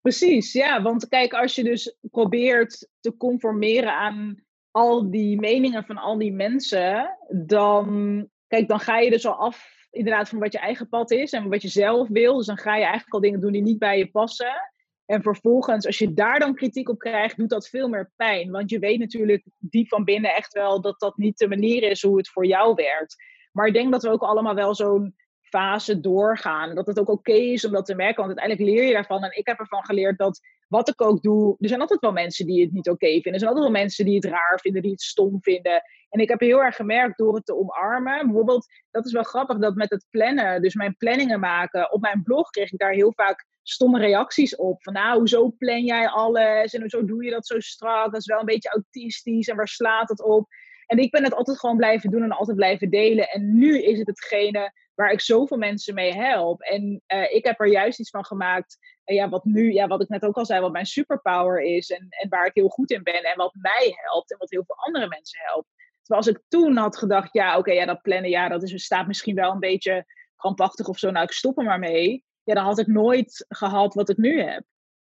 Precies, ja. Want kijk, als je dus probeert te conformeren aan al die meningen van al die mensen, dan, kijk, dan ga je dus al af inderdaad van wat je eigen pad is en wat je zelf wil. Dus dan ga je eigenlijk al dingen doen die niet bij je passen. En vervolgens, als je daar dan kritiek op krijgt, doet dat veel meer pijn. Want je weet natuurlijk diep van binnen echt wel dat dat niet de manier is hoe het voor jou werkt. Maar ik denk dat we ook allemaal wel zo'n fase doorgaan. Dat het ook oké is om dat te merken, want uiteindelijk leer je daarvan. En ik heb ervan geleerd dat wat ik ook doe, er zijn altijd wel mensen die het niet oké vinden. Er zijn altijd wel mensen die het raar vinden, die het stom vinden. En ik heb heel erg gemerkt door het te omarmen. Bijvoorbeeld, dat is wel grappig, dat met het plannen, dus mijn planningen maken, op mijn blog kreeg ik daar heel vaak stomme reacties op. Van nou, hoezo plan jij alles? En hoezo doe je dat zo strak? Dat is wel een beetje autistisch en waar slaat het op? En ik ben het altijd gewoon blijven doen en altijd blijven delen. En nu is het hetgene waar ik zoveel mensen mee help. En uh, ik heb er juist iets van gemaakt. Uh, ja, wat nu, ja, wat ik net ook al zei, wat mijn superpower is. En, en waar ik heel goed in ben. En wat mij helpt. En wat heel veel andere mensen helpt. Terwijl als ik toen had gedacht, ja, oké, ja, dat plannen, dat is, staat misschien wel een beetje krampachtig of zo. Nou, ik stop er maar mee. Ja, dan had ik nooit gehad wat ik nu heb.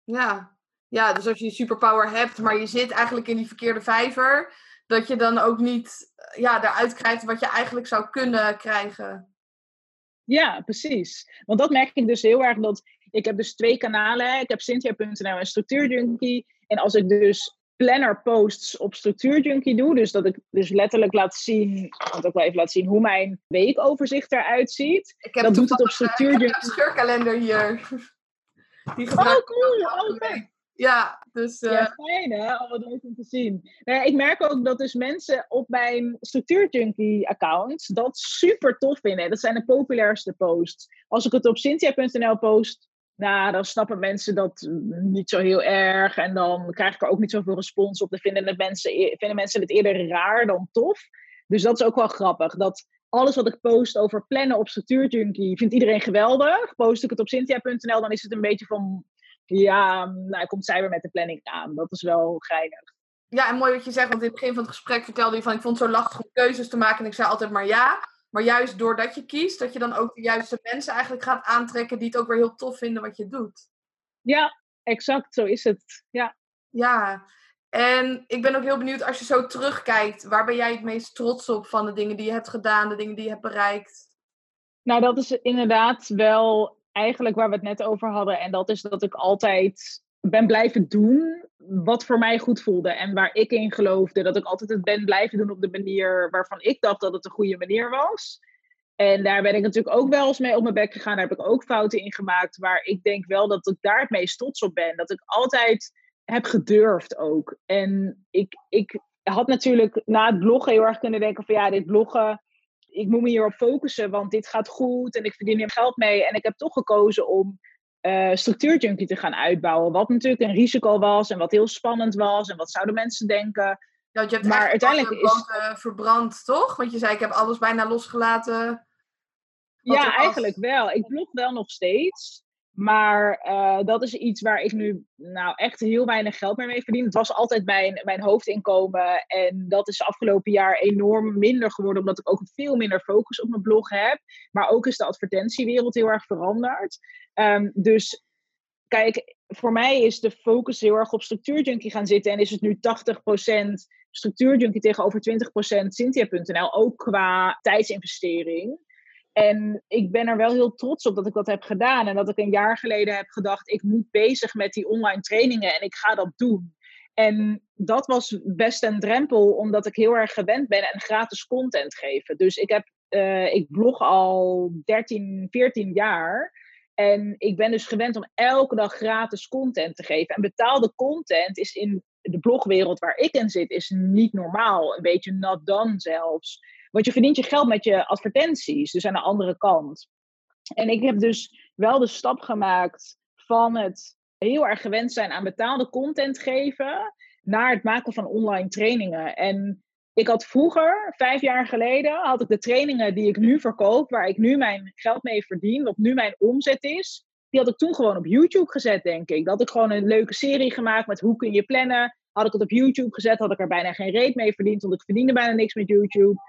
Ja, ja dus als je superpower hebt, maar je zit eigenlijk in die verkeerde vijver dat je dan ook niet ja, eruit krijgt wat je eigenlijk zou kunnen krijgen. Ja, precies. Want dat merk ik dus heel erg. Dat ik heb dus twee kanalen. Ik heb Cynthia.nl en Structuurjunkie. En als ik dus planner posts op Structuurjunkie doe. Dus dat ik dus letterlijk laat zien, want ook wel even laat zien hoe mijn weekoverzicht eruit ziet. Ik heb dat doet het op Structuurjunkie. Ik heb een scheurkalender hier. Die Oh, cool. Oké. week. Ja, dus eh, Ja, fijn hè? Wat leuk om te zien. Nou ja, ik merk ook dat dus mensen op mijn Structuurjunkie-account dat super tof vinden. Dat zijn de populairste posts. Als ik het op cynthia.nl post, nou, dan snappen mensen dat niet zo heel erg. En dan krijg ik er ook niet zoveel respons op. Dan vinden, het mensen, e- vinden mensen het eerder raar dan tof. Dus dat is ook wel grappig. Dat alles wat ik post over plannen op Structuurjunkie vindt iedereen geweldig. Post ik het op cynthia.nl, dan is het een beetje van... Ja, nou komt zij weer met de planning aan. Dat is wel geinig. ja, en mooi wat je zegt, want in het begin van het gesprek vertelde je van ik vond het zo lastig om keuzes te maken en ik zei altijd maar ja. Maar juist doordat je kiest, dat je dan ook de juiste mensen eigenlijk gaat aantrekken die het ook weer heel tof vinden wat je doet. Ja, exact, zo is het. Ja. Ja, en ik ben ook heel benieuwd als je zo terugkijkt, waar ben jij het meest trots op van de dingen die je hebt gedaan, de dingen die je hebt bereikt? Nou, dat is inderdaad wel eigenlijk waar we het net over hadden. En dat is dat ik altijd ben blijven doen wat voor mij goed voelde en waar ik in geloofde. Dat ik altijd het ben blijven doen op de manier waarvan ik dacht dat het een goede manier was. En daar ben ik natuurlijk ook wel eens mee op mijn bek gegaan. Daar heb ik ook fouten in gemaakt. Maar ik denk wel dat ik daar het meest trots op ben. Dat ik altijd heb gedurfd ook. En ik, ik had natuurlijk na het bloggen heel erg kunnen denken van ja, dit bloggen, ik moet me hierop focussen, want dit gaat goed en ik verdien er geld mee. En ik heb toch gekozen om uh, structuurjunkie te gaan uitbouwen. Wat natuurlijk een risico was en wat heel spannend was en wat zouden mensen denken. Ja, je hebt Maar uiteindelijk is- verbrand, toch? Want je zei ik heb alles bijna losgelaten. Ja, eigenlijk wel. Ik blog wel nog steeds. Maar eh, dat is iets waar ik nu nou echt heel weinig geld mee mee verdien. Het was altijd mijn, mijn hoofdinkomen. En dat is afgelopen jaar enorm minder geworden. Omdat ik ook veel minder focus op mijn blog heb. Maar ook is de advertentiewereld heel erg veranderd. Ehm, dus kijk, voor mij is de focus heel erg op structuurjunkie gaan zitten. En is het nu 80% structuurjunkie tegenover 20% Cynthia.nl. Ook qua tijdsinvestering. En ik ben er wel heel trots op dat ik dat heb gedaan. En dat ik een jaar geleden heb gedacht, ik moet bezig met die online trainingen en ik ga dat doen. En dat was best een drempel, omdat ik heel erg gewend ben aan gratis content geven. Dus ik, heb, eh, ik blog al 13, 14 jaar. En ik ben dus gewend om elke dag gratis content te geven. En betaalde content is in de blogwereld waar ik in zit, is niet normaal. Een beetje not done zelfs. Want je verdient je geld met je advertenties, dus aan de andere kant. En ik heb dus wel de stap gemaakt van het heel erg gewend zijn aan betaalde content geven, naar het maken van online trainingen. En ik had vroeger, vijf jaar geleden, had ik de trainingen die ik nu verkoop, waar ik nu mijn geld mee verdien, wat nu mijn omzet is, die had ik toen gewoon op YouTube gezet, denk ik. Dat ik gewoon een leuke serie gemaakt met hoe kun je plannen. Had ik het op YouTube gezet, had ik er bijna geen reet mee verdiend, want ik verdiende bijna niks met YouTube.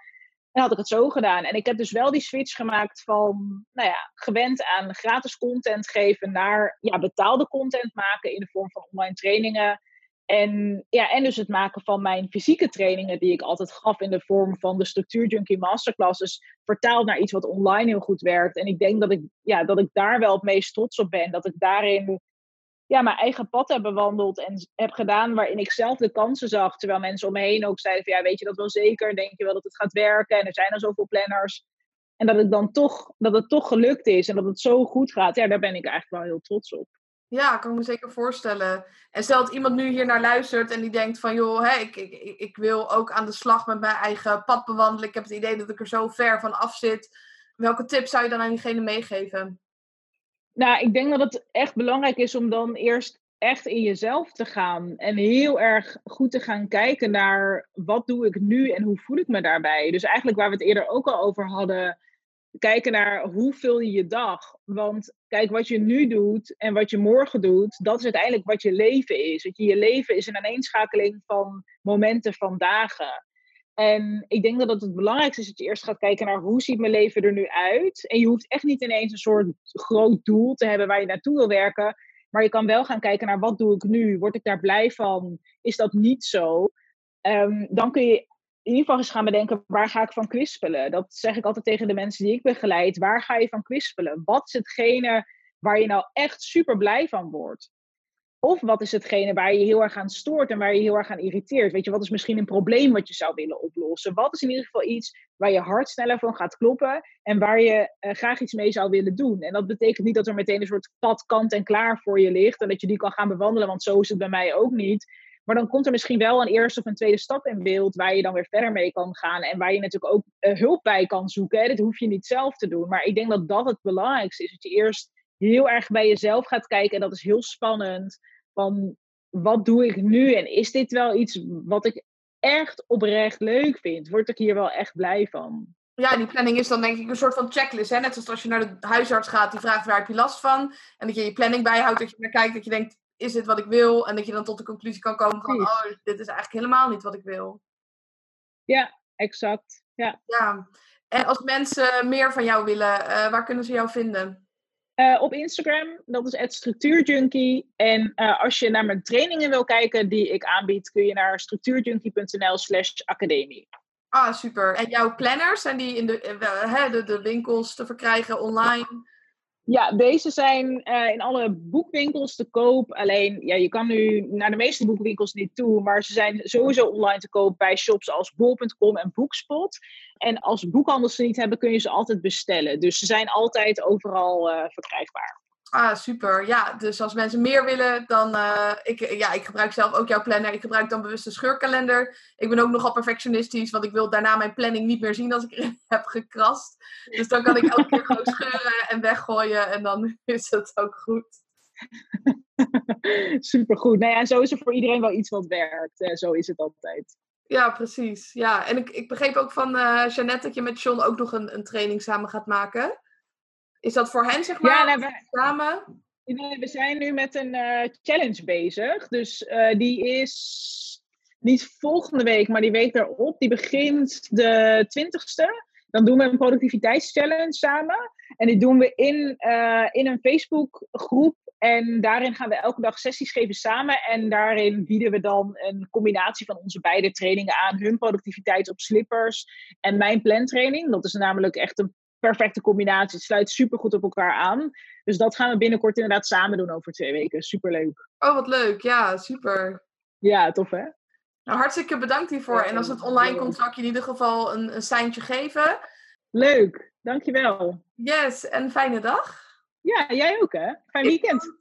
En had ik het zo gedaan. En ik heb dus wel die switch gemaakt van, nou ja, gewend aan gratis content geven naar ja, betaalde content maken in de vorm van online trainingen. En, ja, en dus het maken van mijn fysieke trainingen, die ik altijd gaf in de vorm van de Structuur Junkie Masterclasses, vertaald naar iets wat online heel goed werkt. En ik denk dat ik, ja, dat ik daar wel het meest trots op ben. Dat ik daarin ja, mijn eigen pad heb bewandeld en heb gedaan waarin ik zelf de kansen zag. Terwijl mensen om me heen ook zeiden van ja, weet je dat wel zeker? Denk je wel dat het gaat werken? En er zijn er zoveel planners. En dat, ik dan toch, dat het toch gelukt is en dat het zo goed gaat. Ja, daar ben ik eigenlijk wel heel trots op. Ja, kan me zeker voorstellen. En stel dat iemand nu hier naar luistert en die denkt van joh, hè, ik, ik- ik wil ook aan de slag met mijn eigen pad bewandelen. Ik heb het idee dat ik er zo ver van af zit. Welke tips zou je dan aan diegene meegeven? Nou, ik denk dat het echt belangrijk is om dan eerst echt in jezelf te gaan. En heel erg goed te gaan kijken naar wat doe ik nu en hoe voel ik me daarbij. Dus eigenlijk waar we het eerder ook al over hadden. Kijken naar hoe vul je je dag. Want kijk, wat je nu doet en wat je morgen doet, dat is uiteindelijk wat je leven is. Je, je leven is een aaneenschakeling van momenten, van dagen. En ik denk dat het het belangrijkste is dat je eerst gaat kijken naar hoe ziet mijn leven er nu uit. En je hoeft echt niet ineens een soort groot doel te hebben waar je naartoe wil werken. Maar je kan wel gaan kijken naar wat doe ik nu? Word ik daar blij van? Is dat niet zo? Ehm, dan kun je in ieder geval eens gaan bedenken, waar ga ik van kwispelen? Dat zeg ik altijd tegen de mensen die ik begeleid. Waar ga je van kwispelen? Wat is hetgene waar je nou echt super blij van wordt? Of wat is hetgene waar je heel erg aan stoort en waar je heel erg aan irriteert? Weet je, wat is misschien een probleem wat je zou willen oplossen? Wat is in ieder geval iets waar je hart sneller van gaat kloppen en waar je uh, graag iets mee zou willen doen? En dat betekent niet dat er meteen een soort pad kant en klaar voor je ligt en dat je die kan gaan bewandelen, want zo is het bij mij ook niet. Maar dan komt er misschien wel een eerste of een tweede stap in beeld waar je dan weer verder mee kan gaan en waar je natuurlijk ook uh, hulp bij kan zoeken. Hè? Dit hoef je niet zelf te doen. Maar ik denk dat dat het belangrijkste is. Dat je eerst heel erg bij jezelf gaat kijken en dat is heel spannend van wat doe ik nu en is dit wel iets wat ik echt oprecht leuk vind? Word ik hier wel echt blij van? Ja, die planning is dan denk ik een soort van checklist. Hè? Net zoals als je naar de huisarts gaat, die vraagt waar heb je last van. En dat je je planning bijhoudt, dat je naar kijkt, dat je denkt, is dit wat ik wil? En dat je dan tot de conclusie kan komen van, oh, dit is eigenlijk helemaal niet wat ik wil. Ja, exact. Ja. ja. En als mensen meer van jou willen, uh, waar kunnen ze jou vinden? Uh, op Instagram, dat is structuurjunkie. En uh, als je naar mijn trainingen wil kijken die ik aanbied, kun je naar structuurjunkie.nl slash academie. Ah, super. En jouw planners, zijn die in de, uh, de, de winkels te verkrijgen online? Ja, deze zijn uh, in alle boekwinkels te koop. Alleen, ja, je kan nu naar de meeste boekwinkels niet toe. Maar ze zijn sowieso online te koop bij shops als bol.com en Boekspot. En als boekhandels ze niet hebben, kun je ze altijd bestellen. Dus ze zijn altijd overal uh, verkrijgbaar. Ah, super. Ja, dus als mensen meer willen, dan... Uh, ik, ja, ik gebruik zelf ook jouw planner. Ik gebruik dan bewust een scheurkalender. Ik ben ook nogal perfectionistisch, want ik wil daarna mijn planning niet meer zien als ik erin heb gekrast. Dus dan kan ik elke keer gewoon scheuren en weggooien en dan is het ook goed. Supergoed. Nou ja, en zo is er voor iedereen wel iets wat werkt. Zo is het altijd. Ja, precies. Ja, en ik, ik begreep ook van uh, Jeannette dat je met John ook nog een, een training samen gaat maken. Is dat voor hen, zeg maar, ja, nou, samen? we zijn nu met een uh, challenge bezig. Dus uh, die is niet volgende week, maar die week daarop. Die begint de 20ste. Dan doen we een productiviteitschallenge samen. En die doen we in, uh, in een Facebookgroep. En daarin gaan we elke dag sessies geven samen. En daarin bieden we dan een combinatie van onze beide trainingen aan. Hun productiviteit op slippers en mijn plantraining. Dat is namelijk echt een perfecte combinatie. Het sluit super goed op elkaar aan. Dus dat gaan we binnenkort inderdaad samen doen over twee weken. Superleuk. Oh, wat leuk. Ja, super. Ja, tof hè? Nou, hartstikke bedankt hiervoor. En als het online komt, zal ik je in ieder geval een, een seintje geven. Leuk, dankjewel. Yes, en fijne dag. Ja, jij ook hè? Fijn weekend.